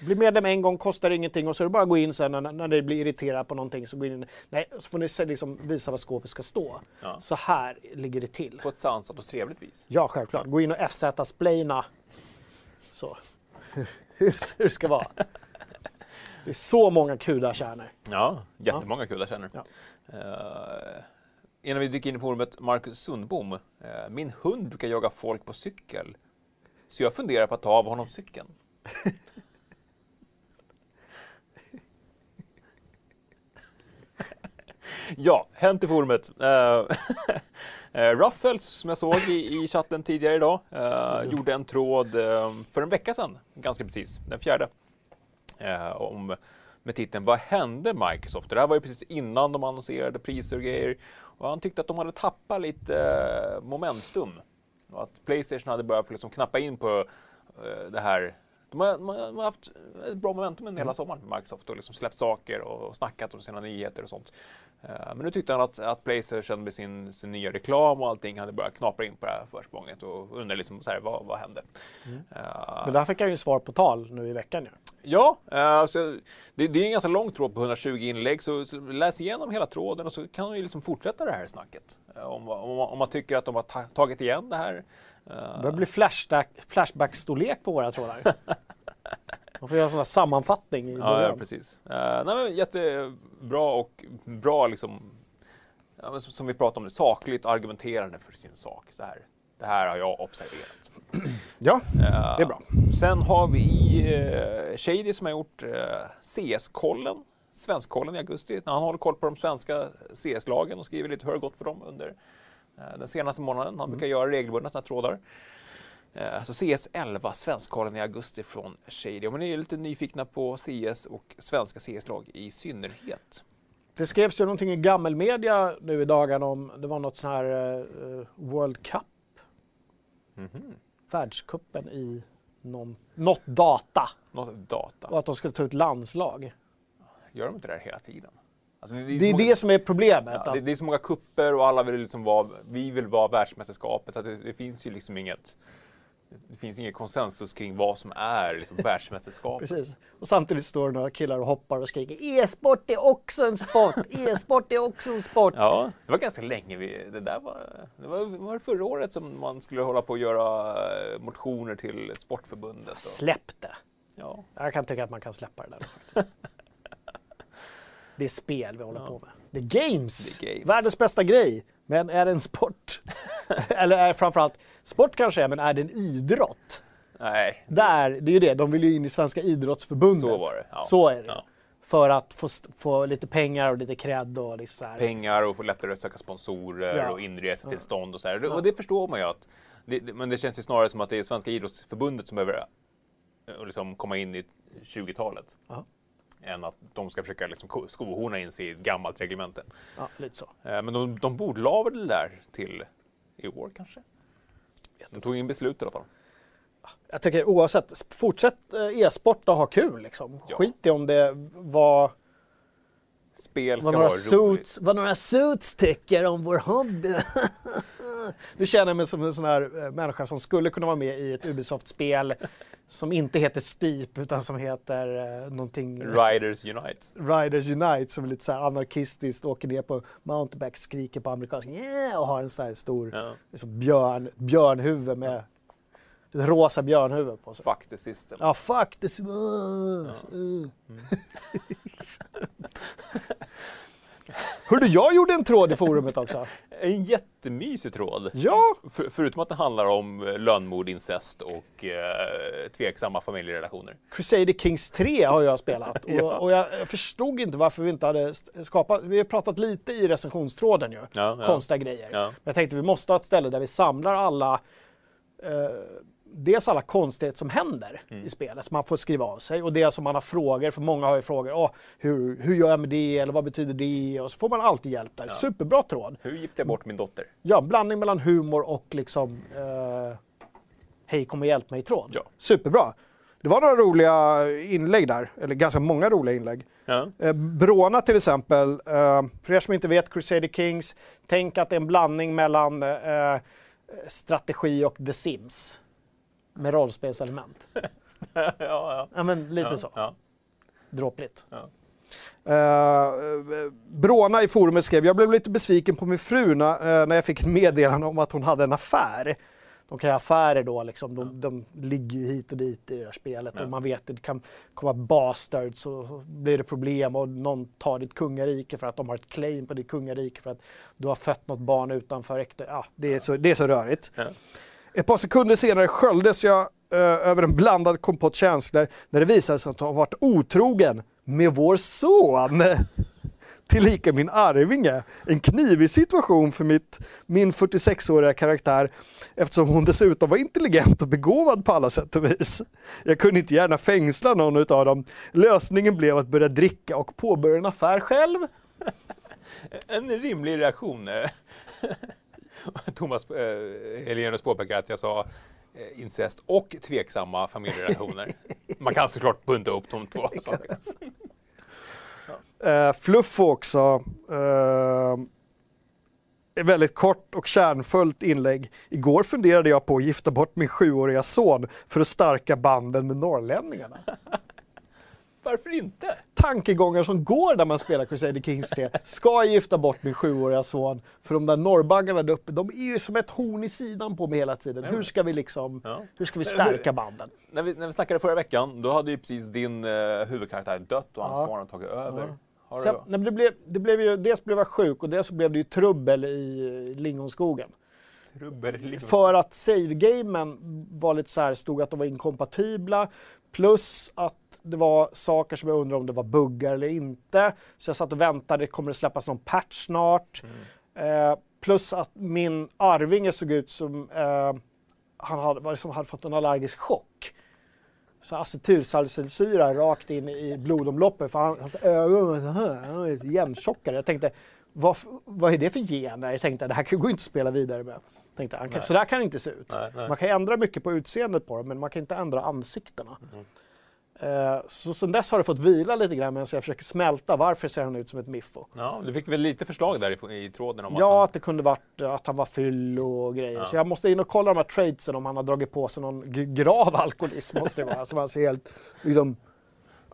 B: Bli medlem en gång, kostar ingenting och så är det bara att gå in sen när, när det blir irriterat på någonting så gå in. Nej, så får ni liksom, visa vad skåpet ska stå.
A: Ja.
B: Så här ligger det till.
A: På ett sansat och trevligt vis.
B: Ja, självklart. Gå in och FZ-splaina. Så. Hur hur det ska vara. Det är så många kudakärnor.
A: Ja, jättemånga kul jag känner.
B: Ja.
A: Eh, innan vi dyker in i forumet, Marcus Sundbom. eh, min hund brukar jaga folk på cykel. Så jag funderar på att ta av honom cykeln. ja, hänt i forumet. Eh, eh, Ruffles, som jag såg i, i chatten tidigare idag, eh, gjorde en tråd eh, för en vecka sedan, ganska precis, den fjärde. Eh, om med titeln Vad hände Microsoft? Det här var ju precis innan de annonserade priser och grejer. Och han tyckte att de hade tappat lite eh, momentum. Och att Playstation hade börjat liksom knappa in på det här. De har, de har- haft ett bra momentum under hela sommaren med Microsoft och liksom släppt saker och snackat om sina nyheter och sånt. Eh, Men nu tyckte han att, att Playstation med sin, sin nya reklam och allting hade börjat knapra in på det här försprånget och undrade liksom så här, vad, vad hände? Eh,
B: Men där fick jag ju svar på tal nu i veckan ju.
A: Ja, eh, så det, det är en ganska lång tråd på 120 inlägg så, så läs igenom hela tråden och så kan du ju liksom fortsätta det här snacket. Eh, om, om, om man tycker att de har ta, tagit igen det här.
B: Det börjar bli flashback, flashback-storlek på våra trådar. Man får göra en sån här sammanfattning i
A: ja,
B: början.
A: ja, precis. Uh, nej, men jättebra och bra liksom, ja, men som, som vi pratade om, det, sakligt argumenterande för sin sak. Så här, det här har jag observerat.
B: Ja,
A: Eh,
B: det är bra.
A: Sen har vi uh, Shady som har gjort uh, CS-kollen, Svenskkollen i augusti. Han håller koll på de svenska CS-lagen och skriver lite hur det gått för dem under eh, den senaste månaden. Han brukar göra regelbundna sådana trådar. Eh, Så CS 11, Svenskkollen i augusti från Shady. Om ni är lite nyfikna på CS och svenska CS-lag i synnerhet.
B: Det skrevs ju någonting i gammelmedia nu i dagarna om, det var något sån här eh, World Cup,
A: Mhm.
B: världscupen i någon, något data
A: Något data.
B: och att de skulle ta ut landslag.
A: Gör de inte det här hela tiden? Alltså,
B: Det
A: så
B: är
A: många-
B: det som är problemet.
A: Ja, det, det är så många kupper och alla vill liksom vara, vi vill vara världsmästerskapet. Så att det, det finns ju liksom inget, det finns ingen konsensus kring vad som är liksom världsmästerskapet.
B: Precis. Och samtidigt står det några killar och hoppar och skriker e-sport är också en sport, e-sport är också en sport.
A: Ja, det var ganska länge vi, det där var, det var, var det förra året som man skulle hålla på och göra eh, motioner till Sportförbundet. Och,
B: Släpp det.
A: ja.
B: Jag kan tycka att man kan släppa det där faktiskt. Det är spel vi håller
A: Ja.
B: på med. Det är games.
A: Det är games.
B: Världens bästa grej. Men är det en sport? Eller är framförallt, sport kanske är, men är det en idrott?
A: Nej,
B: Där, det är ju det, de vill ju in i Svenska idrottsförbundet.
A: så var det. Ja.
B: Så är det.
A: Ja.
B: För att få, få lite pengar och lite cred och liksom så här.
A: Pengar och få lättare att söka sponsorer
B: Ja.
A: och inresetillstånd och så här. Och det förstår man ju att, det, det- men det känns ju snarare som att det är Svenska idrottsförbundet som behöver eh, liksom komma in i 20-talet. Än att de ska försöka liksom ko- skohorna in sig i ett gammalt reglemente.
B: Ja, lite så.
A: Eh, Men de, de bordlade det där till i år kanske? De tog in beslut i alla fall.
B: Jag tycker oavsett, fortsätt eh, e-sport och ha kul liksom.
A: Ja.
B: Skit i om det var
A: Spel ska
B: vad några,
A: vara roligt.
B: suits, vad några suits tycker om vår hobby. nu känner jag mig som en sån här eh, människa som skulle kunna vara med i ett Ubisoft-spel som inte heter Steep utan som heter eh, någonting
A: Riders Unite.
B: Riders Unite som är lite så här anarkistiskt, åker ner på mountainbike, skriker på amerikanska yeah! och har en så här stor
A: Ja.
B: liksom björn, björnhuvud med ett rosa björnhuvud på sig.
A: Fuck the system.
B: Ja, fuck this. Uh, uh. Hörde jag gjorde en tråd i forumet också.
A: En jättemysig tråd.
B: Ja,
A: För, förutom att det handlar om eh, lönnmord, incest och eh, tveksamma familjerelationer.
B: Crusader Kings 3 har jag spelat och,
A: Ja.
B: och jag jag förstod inte varför vi inte hade skapat, vi har pratat lite i recensionstråden ju,
A: Ja, ja.
B: konstiga grejer. Men jag tänkte vi måste ha ett ställe där vi samlar alla, eh, dels alla konstigheter som händer
A: Mm.
B: i spelet, som man får skriva av sig och det som man har frågor, för många har ju frågor, Åh, hur, hur gör jag med det eller vad betyder det? Och så får man alltid hjälp där. Superbra tråd.
A: Hur gifte jag bort min dotter?
B: Ja, blandning mellan humor och liksom eh, hej kom och hjälp mig-tråd.
A: Ja.
B: Superbra. Det var några roliga inlägg där, eller ganska många roliga inlägg.
A: Ja.
B: Eh, Bråna till exempel, eh, för er som inte vet Crusader Kings, tänk att det är en blandning mellan eh, strategi och The Sims. Med rollspelselement.
A: ja, ja.
B: Ja men lite
A: ja,
B: så,
A: Ja.
B: dråpligt.
A: Ja.
B: Eh, Bråna i forumet skrev, jag blev lite besviken på min fru när, eh, när jag fick ett meddelande om att hon hade en affär. De kan ju ha affärer då, liksom. de, de ligger ju hit och dit i det här spelet
A: Ja.
B: och man vet att det kan komma bastards och så blir det problem och någon tar ditt kungarike för att de har ett claim på ditt kungarike för att du har fött något barn utanför äkta. Ja, det, är så, det är så rörigt. Ett par sekunder senare sköljdes jag eh, över en blandad kompott känslor när det visade sig att hon varit otrogen med vår son. Tillika min arvinge. En knivig situation för mitt, min 46-åriga karaktär eftersom hon dessutom var intelligent och begåvad på alla sätt och vis. Jag kunde inte gärna fängsla någon av dem. Lösningen blev att börja dricka och påbörja en affär själv.
A: En rimlig reaktion. Thomas eh, Helenius påpekar att jag sa eh, incest och tveksamma familjerelationer. Man kan såklart bunta upp de två sakerna.
B: Eh, Fluffo också. Eh, ett väldigt kort och kärnfullt inlägg. Igår funderade jag på att gifta bort min sjuåriga son för att stärka banden med norrlänningarna.
A: Varför inte?
B: Tankegångar som går när man spelar Crusader Kings 3. Ska jag gifta bort min sjuåriga son? För de där norrbaggarna där uppe, de är ju som ett horn i sidan på mig hela tiden. Hur ska vi liksom,
A: Ja.
B: hur ska vi stärka banden?
A: När vi, när vi snackade förra veckan, då hade ju precis din eh, huvudkaraktär dött och hans
B: Ja.
A: son hade tagit över. Har
B: Sen, nej, det blev, det blev ju, dels blev jag sjuk och dels så blev det ju trubbel i lingonskogen.
A: trubbel?
B: För att save-gamen var lite så här, stod att de var inkompatibla. Plus att det var saker som jag undrade om det var buggar eller inte. Så jag satt och väntade, kommer det släppas någon patch snart? Eh, plus att min arvinge såg ut som eh, han hade, var det som hade fått en allergisk chock. Så acetylsalicylsyra rakt in i blodomloppet för han, hans ögon var igentjockade. Jag tänkte, vad, vad är det för gener? Jag tänkte, det här kan- går inte att spela vidare med. Jag tänkte, han kan, så där kan det inte se ut.
A: Nej, nej.
B: Man kan ändra mycket på utseendet på dem, men man kan inte ändra ansiktena.
A: Mm.
B: Eh, så sen dess har det fått vila lite grann medan jag försöker smälta. Varför ser han ut som ett miffo?
A: Ja, du fick väl lite förslag där i, i tråden om
B: Ja,
A: att
B: att det kunde varit eh, att han var fyll och grejer.
A: Ja.
B: Så jag måste in och kolla de här tradesen om han har dragit på sig någon grav alkoholism. Måste det vara. Som han ser helt, liksom,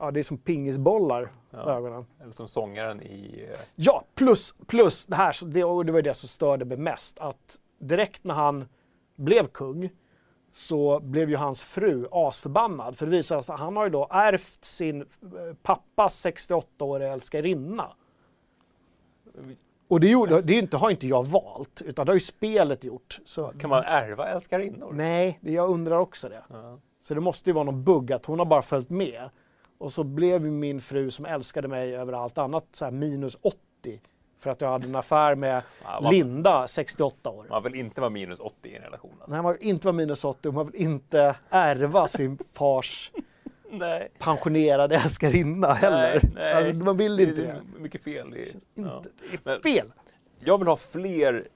B: ja det är som pingisbollar
A: Ja.
B: ögonen.
A: han, eller som sångaren i... eh,
B: Ja, plus, plus det här, det, och det var det som störde mig mest. Att direkt när han blev kung så blev ju hans fru asförbannad. För det visade sig att han har ju då ärvt sin eh, pappas 68-åriga älskarinna. Och det, gjorde, det inte, har inte jag valt, utan det har ju spelet gjort. Så,
A: Kan man ärva älskarinnor?
B: Nej, det- jag undrar också det.
A: Ja.
B: Så det måste ju vara någon bugg, att hon har bara följt med. Och så blev ju min fru som älskade mig över allt annat så minus 80. För att jag hade en affär med Linda, 68 år.
A: Man vill inte vara minus 80 i en relation. Alltså.
B: Nej, man vill inte vara minus 80, man vill inte ärva sin fars
A: Nej.
B: pensionerade älskarinna heller.
A: Nej, nej.
B: Alltså, man vill inte
A: det. är mycket fel. Det är,
B: Inte,
A: ja.
B: det är
A: Men-
B: fel.
A: Jag vill ha fler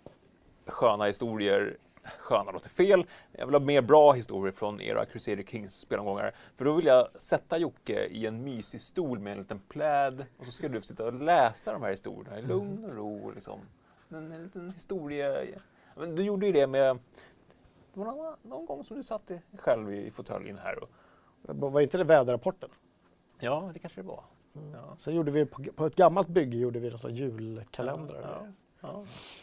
A: sköna historier. Sköna låter fel. Jag vill ha mer bra historier från era Crusader Kings spelomgångar. För då vill jag sätta Jocke i en mysig stol med en liten pläd och så ska du sitta och läsa de här historierna i lugn och ro. Liksom. En, en liten historia. Men du gjorde ju det med det var någon, gång som du satt själv i fåtöljen här. Och,
B: Var inte det väderrapporten?
A: ja, det kanske det var. Ja.
B: Sen gjorde vi på, på ett gammalt bygge gjorde vi en julkalender.
A: Ja, ja.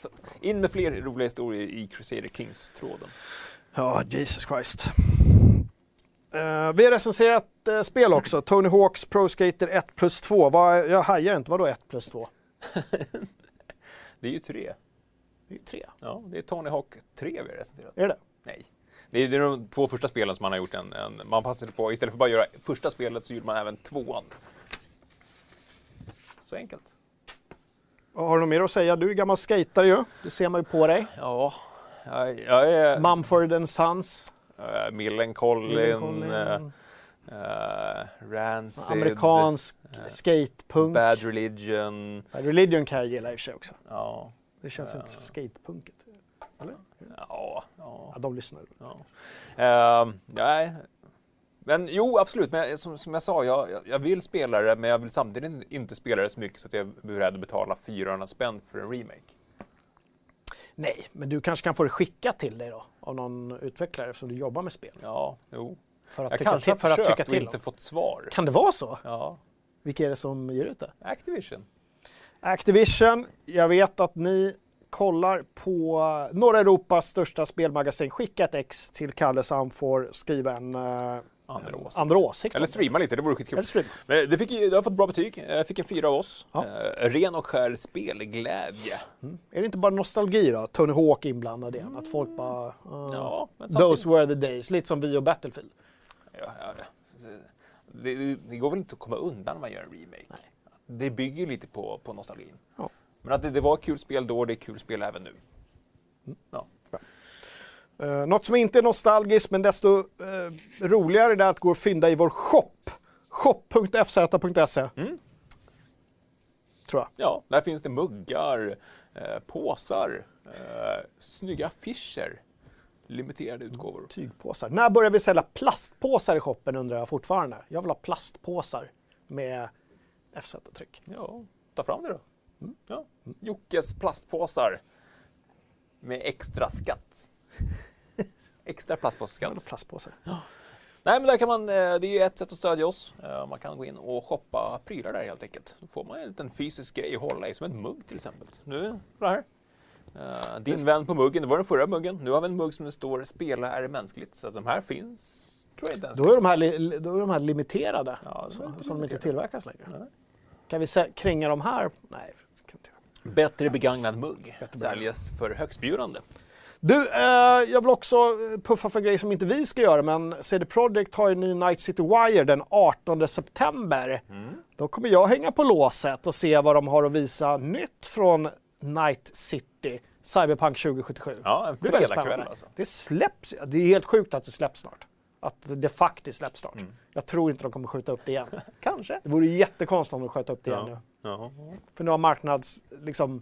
A: Så, in med fler roliga historier i Crusader Kings-tråden.
B: Ja, Jesus Christ. Eh, vi har recenserat uh, spel också. Tony Hawks Pro Skater 1 plus 2. Vad, jag hajar inte, vadå 1 plus 2?
A: det är ju tre.
B: Det är ju tre.
A: Ja, det är Tony Hawk 3 vi har recenserat.
B: Är det
A: Nej. Det är, det är de två första spelen som man har gjort en, en man passade på, istället för bara att göra första spelet så gjorde man även tvåan. Så enkelt.
B: Har du något mer att säga? Du är gammal skejtare ju. Det ser man ju på dig.
A: Ja, jag, jag är
B: Mumford and Sons.
A: uh, Millencolin,
B: Millencolin.
A: uh, uh, Rancid,
B: Amerikansk
A: eh,
B: skatepunk.
A: Bad Religion.
B: Religion kan jag gilla i och för sig också.
A: Ja,
B: Det känns
A: Ja.
B: inte så skatepunket. Eller?
A: ja, ja.
B: Ja, de lyssnar.
A: Ja. Ehm, nej. Men jo, absolut. Men som, som jag sa, jag, jag- vill spela det, men jag vill samtidigt inte spela det så mycket så att jag är beredd att betala 400 spänn för en remake.
B: Nej, men du kanske kan få det skickat till dig då av någon utvecklare eftersom du jobbar med spel.
A: Ja, jo.
B: För att
A: Jag
B: tycka
A: kanske
B: till, för
A: har
B: att tycka
A: försökt och inte
B: dem.
A: fått svar.
B: Kan det vara så?
A: Ja,
B: Vilka är det som ger ut det?
A: Activision.
B: Activision, jag vet att ni kollar på norra Europas största spelmagasin. Skicka ett ex till Kalle så han får skriva en uh,
A: Andra åsikt.
B: andra åsikt.
A: Eller streama lite, det vore skitkul.
B: Eller streama.
A: Men det, fick, det har fått bra betyg. Jag fick en fyra av oss.
B: Ja.
A: Eh, ren och skär spelglädje.
B: Är det inte bara nostalgi då? Tony Hawk inblandad igen? Att folk bara... uh,
A: Ja,
B: Those were the days. Lite som vi och Battlefield.
A: ja, ja, det, det, det går väl inte att komma undan när man gör en remake.
B: Nej.
A: Det bygger ju lite på, på nostalgin.
B: Ja.
A: Men att det, det var ett kul spel då, det är kul spel även nu.
B: Mm.
A: Ja.
B: Uh, något som inte är nostalgiskt men desto eh, roligare är att gå och fynda i vår shop. shop.fz.se.
A: Mm.
B: Tror jag.
A: ja, där finns det muggar, eh, påsar, eh, snygga affischer, limiterade utgåvor.
B: Tygpåsar. När börjar vi sälja plastpåsar i shoppen undrar jag fortfarande. Jag vill ha plastpåsar med FZ-tryck.
A: Ja, ta fram det då.
B: Mm.
A: Ja. Jockes plastpåsar med extra skatt. extra plastpåseskatt.
B: Plastpåsar.
A: Nej, men där kan man, eh, det är ju ett sätt att stödja oss. Eh, Man kan gå in och shoppa prylar där helt enkelt. Då får man en liten fysisk grej att hålla i, som en mugg till exempel. Nu, det här. Eh, Din vän på muggen, det var den förra muggen. Nu har vi en mugg som det står “Spela är mänskligt”. Så de här finns, tror jag inte ens.
B: Då är de här, li- då är de här limiterade.
A: Ja,
B: så,
A: inte
B: som inte
A: limiterade.
B: tillverkas längre.
A: Nej.
B: Kan vi kränga de här? Nej.
A: Bättre begagnad mugg
B: Bättre
A: säljes för högstbjudande.
B: Du, eh, jag vill också eh, puffa för en grej som inte vi ska göra, men CD Projekt har ju ny Night City Wire den 18 september.
A: Mm.
B: Då kommer jag hänga på låset och se vad de har att visa nytt från Night City, Cyberpunk 2077.
A: Ja, en fredagkväll alltså.
B: Det släpps, det är helt sjukt att det släpps snart. Att det faktiskt släpps snart.
A: Mm.
B: Jag tror inte de kommer skjuta upp det igen.
A: Kanske.
B: Det vore jättekonstigt om de sköt upp det igen
A: Ja.
B: nu.
A: Ja.
B: För nu har marknads, liksom,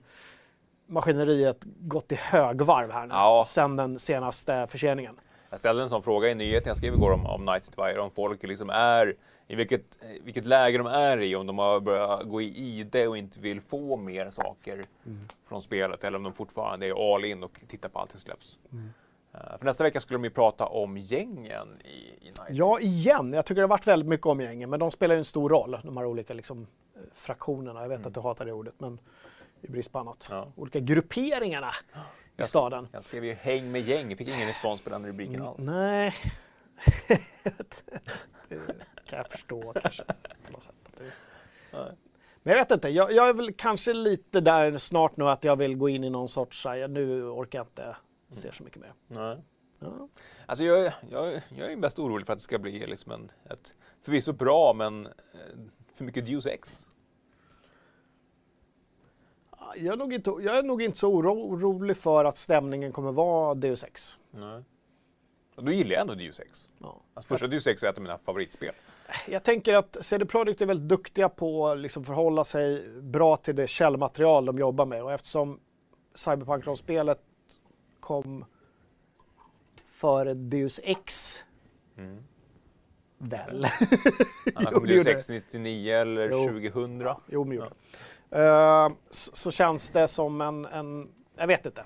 B: maskineriet gått i högvarv här nu.
A: Ja.
B: Sen den senaste förseningen.
A: Jag ställde en sån fråga i nyheten jag skrev igår om, om Night City Wire, om folk liksom är i vilket, vilket läge de är i, om de har börjat gå i ide och inte vill få mer saker från spelet eller om de fortfarande är all in och tittar på allt som släpps. Eh, för nästa vecka skulle de ju prata om gängen i, i Night
B: Ja, igen. Jag tycker det har varit väldigt mycket om gängen, men de spelar ju en stor roll, de här olika liksom, eh, fraktionerna. Jag vet att du hatar det ordet, men i brist på annat.
A: Ja.
B: Olika grupperingarna i
A: Jag-
B: staden.
A: Jag skrev ju häng med gäng, fick ingen respons på den rubriken alls.
B: Nej. det kan jag förstå kanske. Men jag vet inte, jag, jag är väl kanske lite där snart nu att jag vill gå in i någon sorts, nu orkar jag inte se så mycket mer.
A: Nej.
B: Ja.
A: Alltså jag, är- jag, jag är mest orolig för att det ska bli liksom en, ett förvisso bra men eh, för mycket Deus Ex.
B: Jag, är nog inte, jag är nog inte så oro, orolig för att stämningen kommer vara Deus Ex.
A: Nej. Och då gillar jag ändå Deus Ex.
B: Ja.
A: Alltså första Deus Ex är ett av mina favoritspel.
B: Jag tänker att CD Projekt är väldigt duktiga på att liksom förhålla sig bra till det källmaterial de jobbar med och eftersom Cyberpunk-spelet kom före Deus Ex
A: Mm.
B: väl?
A: Annars kom Deus Ex 99 eller
B: Jo.
A: 2000.
B: Jo, men gjorde det. Eh, så, känns det som en, en, jag vet inte.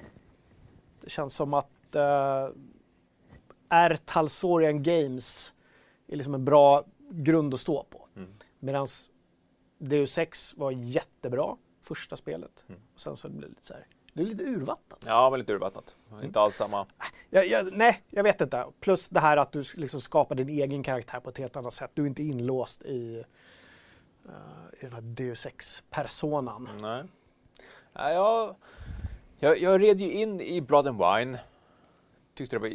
B: Det känns som att uh, R. Talsorian Games är liksom en bra grund att stå på.
A: Mm.
B: Medan Deus Ex var jättebra, första spelet.
A: Mm.
B: Och sen så blir det lite så här, det är lite urvattnat.
A: Ja, men lite urvattnat. Inte alls samma.
B: Jag, jag, nej, jag vet inte. Plus det här att du liksom skapar din egen karaktär på ett helt annat sätt. Du är inte inlåst i, eh, i den här Deus Ex-personan.
A: Nej. Ja, jag, jag, jag red ju in i Blood and Wine. Tyckte det var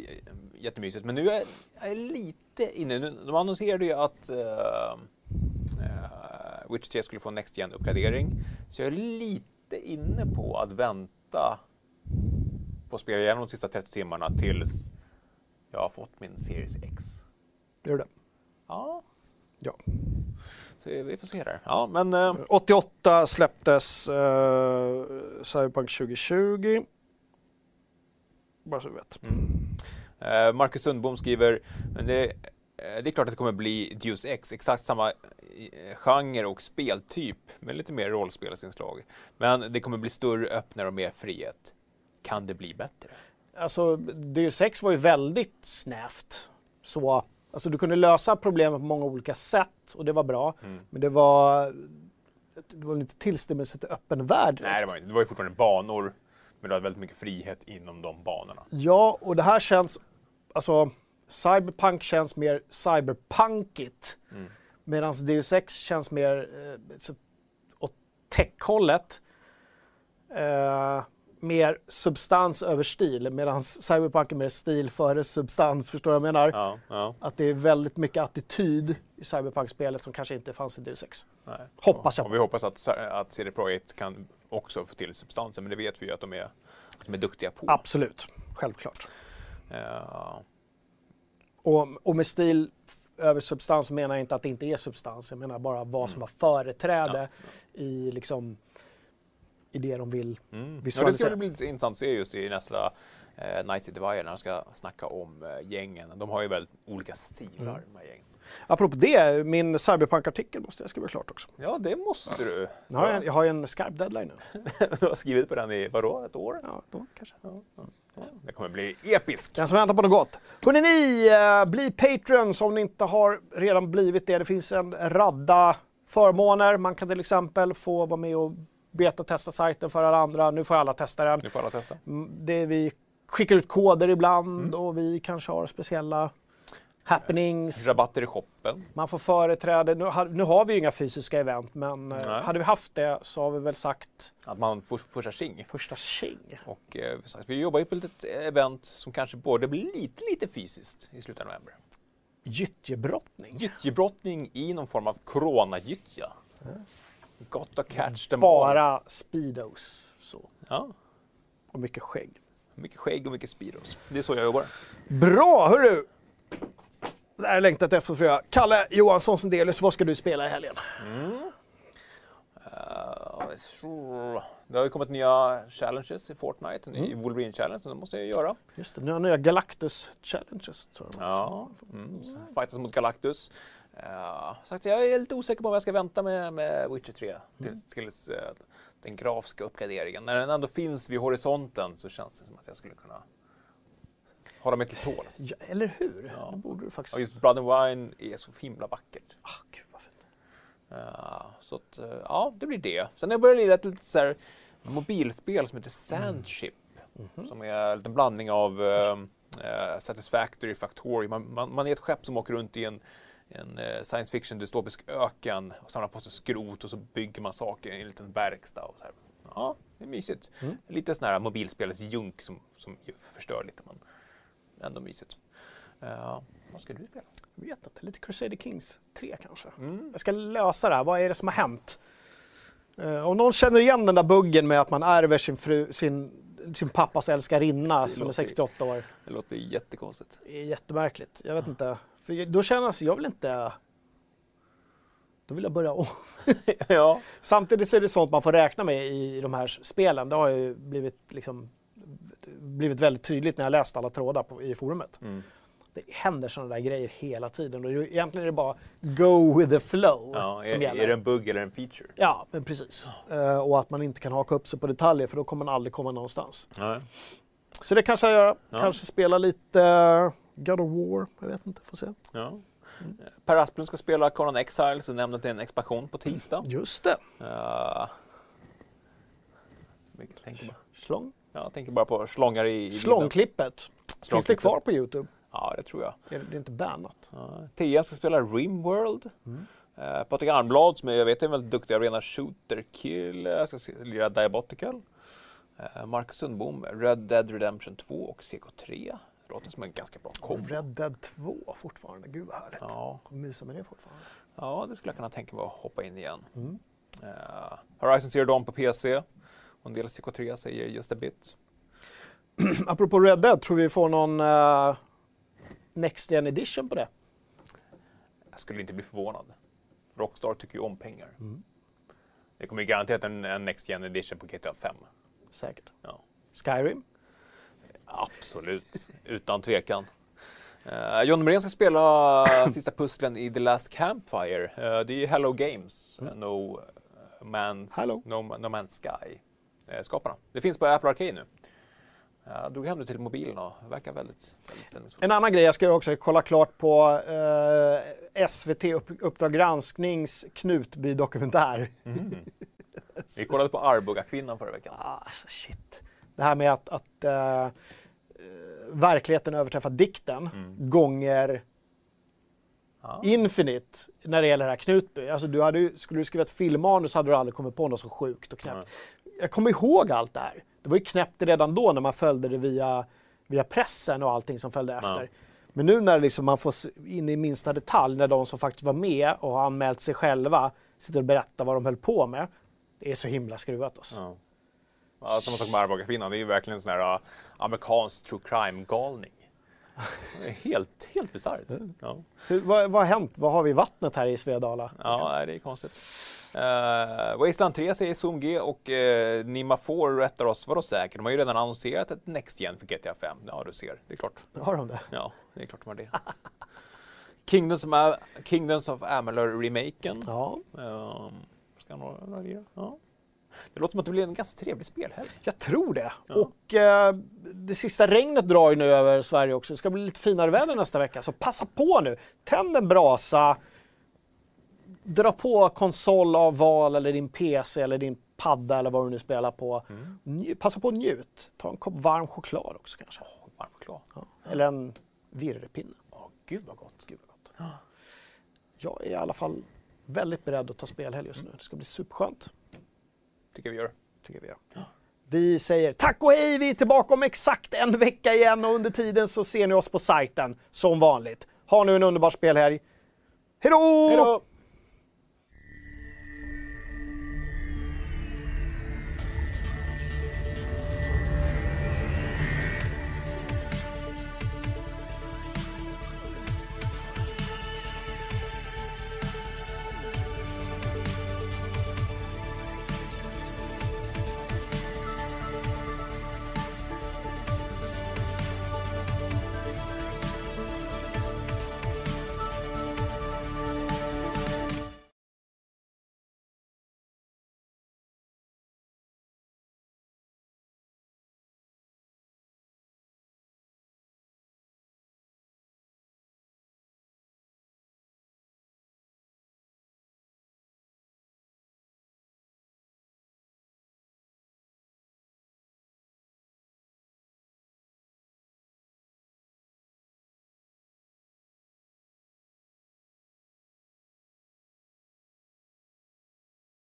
A: jättemysigt. Men nu är jag är lite inne. Nu, de annonserade ju att uh, uh, Witcher 3 skulle få Next gen uppgradering. Så jag är lite inne på att vänta på att spela igenom de sista 30 timmarna tills jag har fått min Series X.
B: Gör det.
A: Ja,
B: Ja.
A: Vi får se där. Ja, men eh,
B: 88 släpptes uh, Cyberpunk 2020. Bara så du vet.
A: Eh, Marcus Sundbom skriver, men det, eh, det är klart att det kommer bli Deus Ex, exakt samma eh, genre och speltyp med lite mer rollspelsinslag. Men det kommer bli större, öppnare och mer frihet. Kan det bli bättre?
B: Alltså, Deus Ex var ju väldigt snävt. Så, alltså du kunde lösa problemet på många olika sätt och det var bra.
A: Mm.
B: Men det var, det var inte tillstymmelse till öppen värld direkt.
A: Nej, det var, det var ju fortfarande banor, men du hade väldigt mycket frihet inom de banorna.
B: Ja, och det här känns, alltså Cyberpunk känns mer cyberpunkigt.
A: Mm.
B: Medan Deus Ex känns mer eh, så, åt tech-hållet. Eh, mer substans över stil, medan Cyberpunk är mer stil före substans, förstår du vad jag menar?
A: Ja, ja.
B: Att det är väldigt mycket attityd i Cyberpunk-spelet som kanske inte fanns i Deus Ex.
A: Nej.
B: Hoppas jag
A: Och vi hoppas att, att CD Projekt kan också få till substansen, men det vet vi ju att de är, att de är duktiga på.
B: Absolut, självklart.
A: Eh,
B: Och, och med stil över substans menar jag inte att det inte är substans. Jag menar bara vad som har företräde i, liksom, i det de vill.
A: Mm. Ja, det
B: Visualisera.
A: ska bli lite intressant att se just i nästa eh, Night City Wire när de ska snacka om eh, gängen. De har ju väldigt olika stilar,
B: Mm.
A: de här gängen.
B: Apropå det, min Cyberpunk-artikel måste jag skriva klart också.
A: Ja, det måste du.
B: Jag har, en, jag har ju en skarp deadline nu.
A: du har skrivit på den i, vadå, ett år?
B: Ja, då kanske.
A: Ja, det kommer bli episk.
B: Den som väntar på något gott. Hörrni ni, eh, bli Patreons om ni inte har redan blivit det. Det finns en radda förmåner. Man kan till exempel få vara med och beta-testa sajten för alla andra. Nu får alla testa den.
A: Nu får alla testa.
B: Mm, Det vi skickar ut koder ibland och vi kanske har speciella happenings.
A: Rabatter i shoppen.
B: Man får företräde. Nu har, nu har vi ju inga fysiska event men eh,
A: Nej.
B: hade vi haft det så har vi väl sagt
A: Att man får första tjing.
B: första tjing.
A: Och eh, vi jobbar ju på ett litet event som kanske både blir lite, lite fysiskt i slutet av november.
B: Gyttjebrottning.
A: Gyttjebrottning i någon form av coronagyttja. Gotta catch them all.
B: Bara speedos. Så.
A: Ja,
B: Och mycket skägg.
A: mycket skägg och mycket speedos. Det är så jag jobbar.
B: Bra, hörru! Det här jag längtat efter för jag. Kalle Johansson Sundelius, vad ska du spela i helgen?
A: Eh, så- det har ju kommit nya challenges i Fortnite, en ny Wolverine challenge, så det måste jag göra.
B: Just det, nya Galactus Challenges. Tror jag.
A: Ja, mm. Fightas mot Galactus. Uh, sagt, jag är lite osäker på om jag ska vänta med, med Witcher 3 tills, tills eh, den grafiska uppgraderingen. När den ändå finns vid horisonten så känns det som att jag skulle kunna hålla mig till tåls.
B: Ja, eller hur?
A: Ja.
B: Det borde du faktiskt...
A: Och just Blood and Wine är så himla vackert.
B: Ah, gud vad fint.
A: Eh, så att, eh, ja, det blir det. Sen har jag börjat lira ett litet så här mobilspel som heter Sandship. Som är en liten blandning av eh, Satisfactory, Factory. Man, man, man är ett skepp som åker runt i en, en eh, science fiction dystopisk öken och samlar på sig skrot och så bygger man saker i en liten verkstad. Och så här. Ja, det är mysigt. Lite sån här mobilspelets junk som, som förstör lite men ändå mysigt. Eh, vad ska du spela?
B: Jag vet inte, lite Crusader Kings 3 kanske.
A: Mm.
B: Jag ska lösa det här, vad är det som har hänt? Eh, om någon känner igen den där buggen med att man ärver sin, fru, sin, sin pappas älskarinna som är
A: låter-
B: 68 år.
A: Det låter jättekonstigt.
B: Det är jättemärkligt. Jag vet inte. För då känner jag, jag vill inte... Då vill jag börja om.
A: ja.
B: Samtidigt så är det sånt man får räkna med i de här spelen. Det har ju blivit, liksom, blivit väldigt tydligt när jag läst alla trådar på, i forumet.
A: Mm.
B: Det händer sådana där grejer hela tiden och egentligen är det bara go with the flow
A: Ja,
B: som
A: är,
B: gäller.
A: är det en bugg eller en feature?
B: Ja, men precis. Eh, och att man inte kan haka upp sig på detaljer för då kommer man aldrig komma någonstans.
A: Nej.
B: Så det kanske jag gör.
A: Ja.
B: Kanske spela lite God of War. Jag vet inte, får se.
A: Ja. Per Asplund ska spela Conan Exile, så nämnde att det är en expansion på tisdag.
B: Just det.
A: Uh, tänker bara,
B: Slång.
A: ja, jag tänker bara på slångar i.
B: Slångklippet. Finns det kvar på Youtube?
A: Ja, det tror jag.
B: Det är, det är inte bannat.
A: Ja. TM ska spela Rimworld. Eh, Patrik Arnblad som jag vet är en väldigt duktig arena shooter-kille. Ska lira Diabotical. Eh, Marcus Sundbom, Red Dead Redemption 2 och CK3. Låter som en ganska bra kombo.
B: Red Dead 2 fortfarande, gud vad härligt.
A: Ja,
B: Mysa med det fortfarande.
A: ja, det skulle jag kunna tänka mig att hoppa in igen.
B: Mm.
A: Eh, Horizon Zero Dawn på PC. Och en del CK3 säger just a bit.
B: Apropå Red Dead, tror vi får någon eh, Next Gen Edition på det?
A: Jag skulle inte bli förvånad. Rockstar tycker ju om pengar.
B: Mm.
A: Det kommer ju garanterat en, en Next Gen Edition på GTA 5.
B: Säkert.
A: Ja.
B: Skyrim?
A: Absolut, utan tvekan. Uh, John Norén ska spela sista pusslen i The Last Campfire. Eh, det är ju Hello Games, eh, no, man's,
B: Hello.
A: no, no Man's Sky, uh. Det finns på Apple Arcade nu. Jag drog hem det till mobilen och det verkar väldigt, väldigt stämningsfullt.
B: En annan grej jag ska också kolla klart på eh, SVT upp, Uppdrag gransknings Knutby-dokumentär.
A: Mm. Vi kollade på Arboga-kvinnan förra veckan.
B: Alltså shit. Det här med att, att eh, eh, verkligheten överträffar dikten
A: Mm.
B: gånger
A: Ja.
B: infinite när det gäller det här Knutby. Alltså du hade, skulle du skriva ett filmmanus hade du aldrig kommit på något så sjukt och knäppt. Jag kommer ihåg allt det här. Det var ju knäppt redan då när man följde det via, via pressen och allting som följde efter. Men nu när liksom man får in i minsta detalj, när de som faktiskt var med och har anmält sig själva sitter och berättar vad de höll på med. Det är så himla skruvat alltså.
A: Ja. Samma sak med Arboga-kvinnan. Det är ju verkligen en sån här uh, amerikansk true crime-galning. Helt, helt bisarrt. Ja.
B: Vad, vad har hänt? Vad har vi i vattnet här i Svedala?
A: ja, det är konstigt. Uh, Wasteland 3 säger Zoom G och uh, Nima 4 rättar oss. Vadå säkert? De har ju redan annonserat ett Next Gen för GTA 5. Ja, du ser. Det är klart.
B: Har de det?
A: Ja, det är klart de har det. Kingdoms of, Kingdoms of Amalur-remaken.
B: Ja.
A: Um, ska några några? Ja. Det låter som att det blir en ganska trevlig spelhelg.
B: Jag tror det.
A: Ja.
B: Och eh, det sista regnet drar ju nu över Sverige också. Det ska bli lite finare väder nästa vecka. Så passa på nu. Tänd en brasa. Dra på konsol av val eller din PC eller din padda eller vad du nu spelar på. Nj- passa på att njut. Ta en kopp varm choklad också kanske.
A: Åh, varm choklad.
B: Ja. Eller en virrepinne.
A: Åh, gud vad gott.
B: Gud vad gott. Jag är i alla fall väldigt beredd att ta spelhelg just nu. Det ska bli superskönt.
A: Tycker vi gör.
B: tycker vi gör. Vi säger tack och hej, vi är tillbaka om exakt en vecka igen och under tiden så ser ni oss på sajten som vanligt. Ha nu en underbar spelhelg. Hej då!
A: Hej då!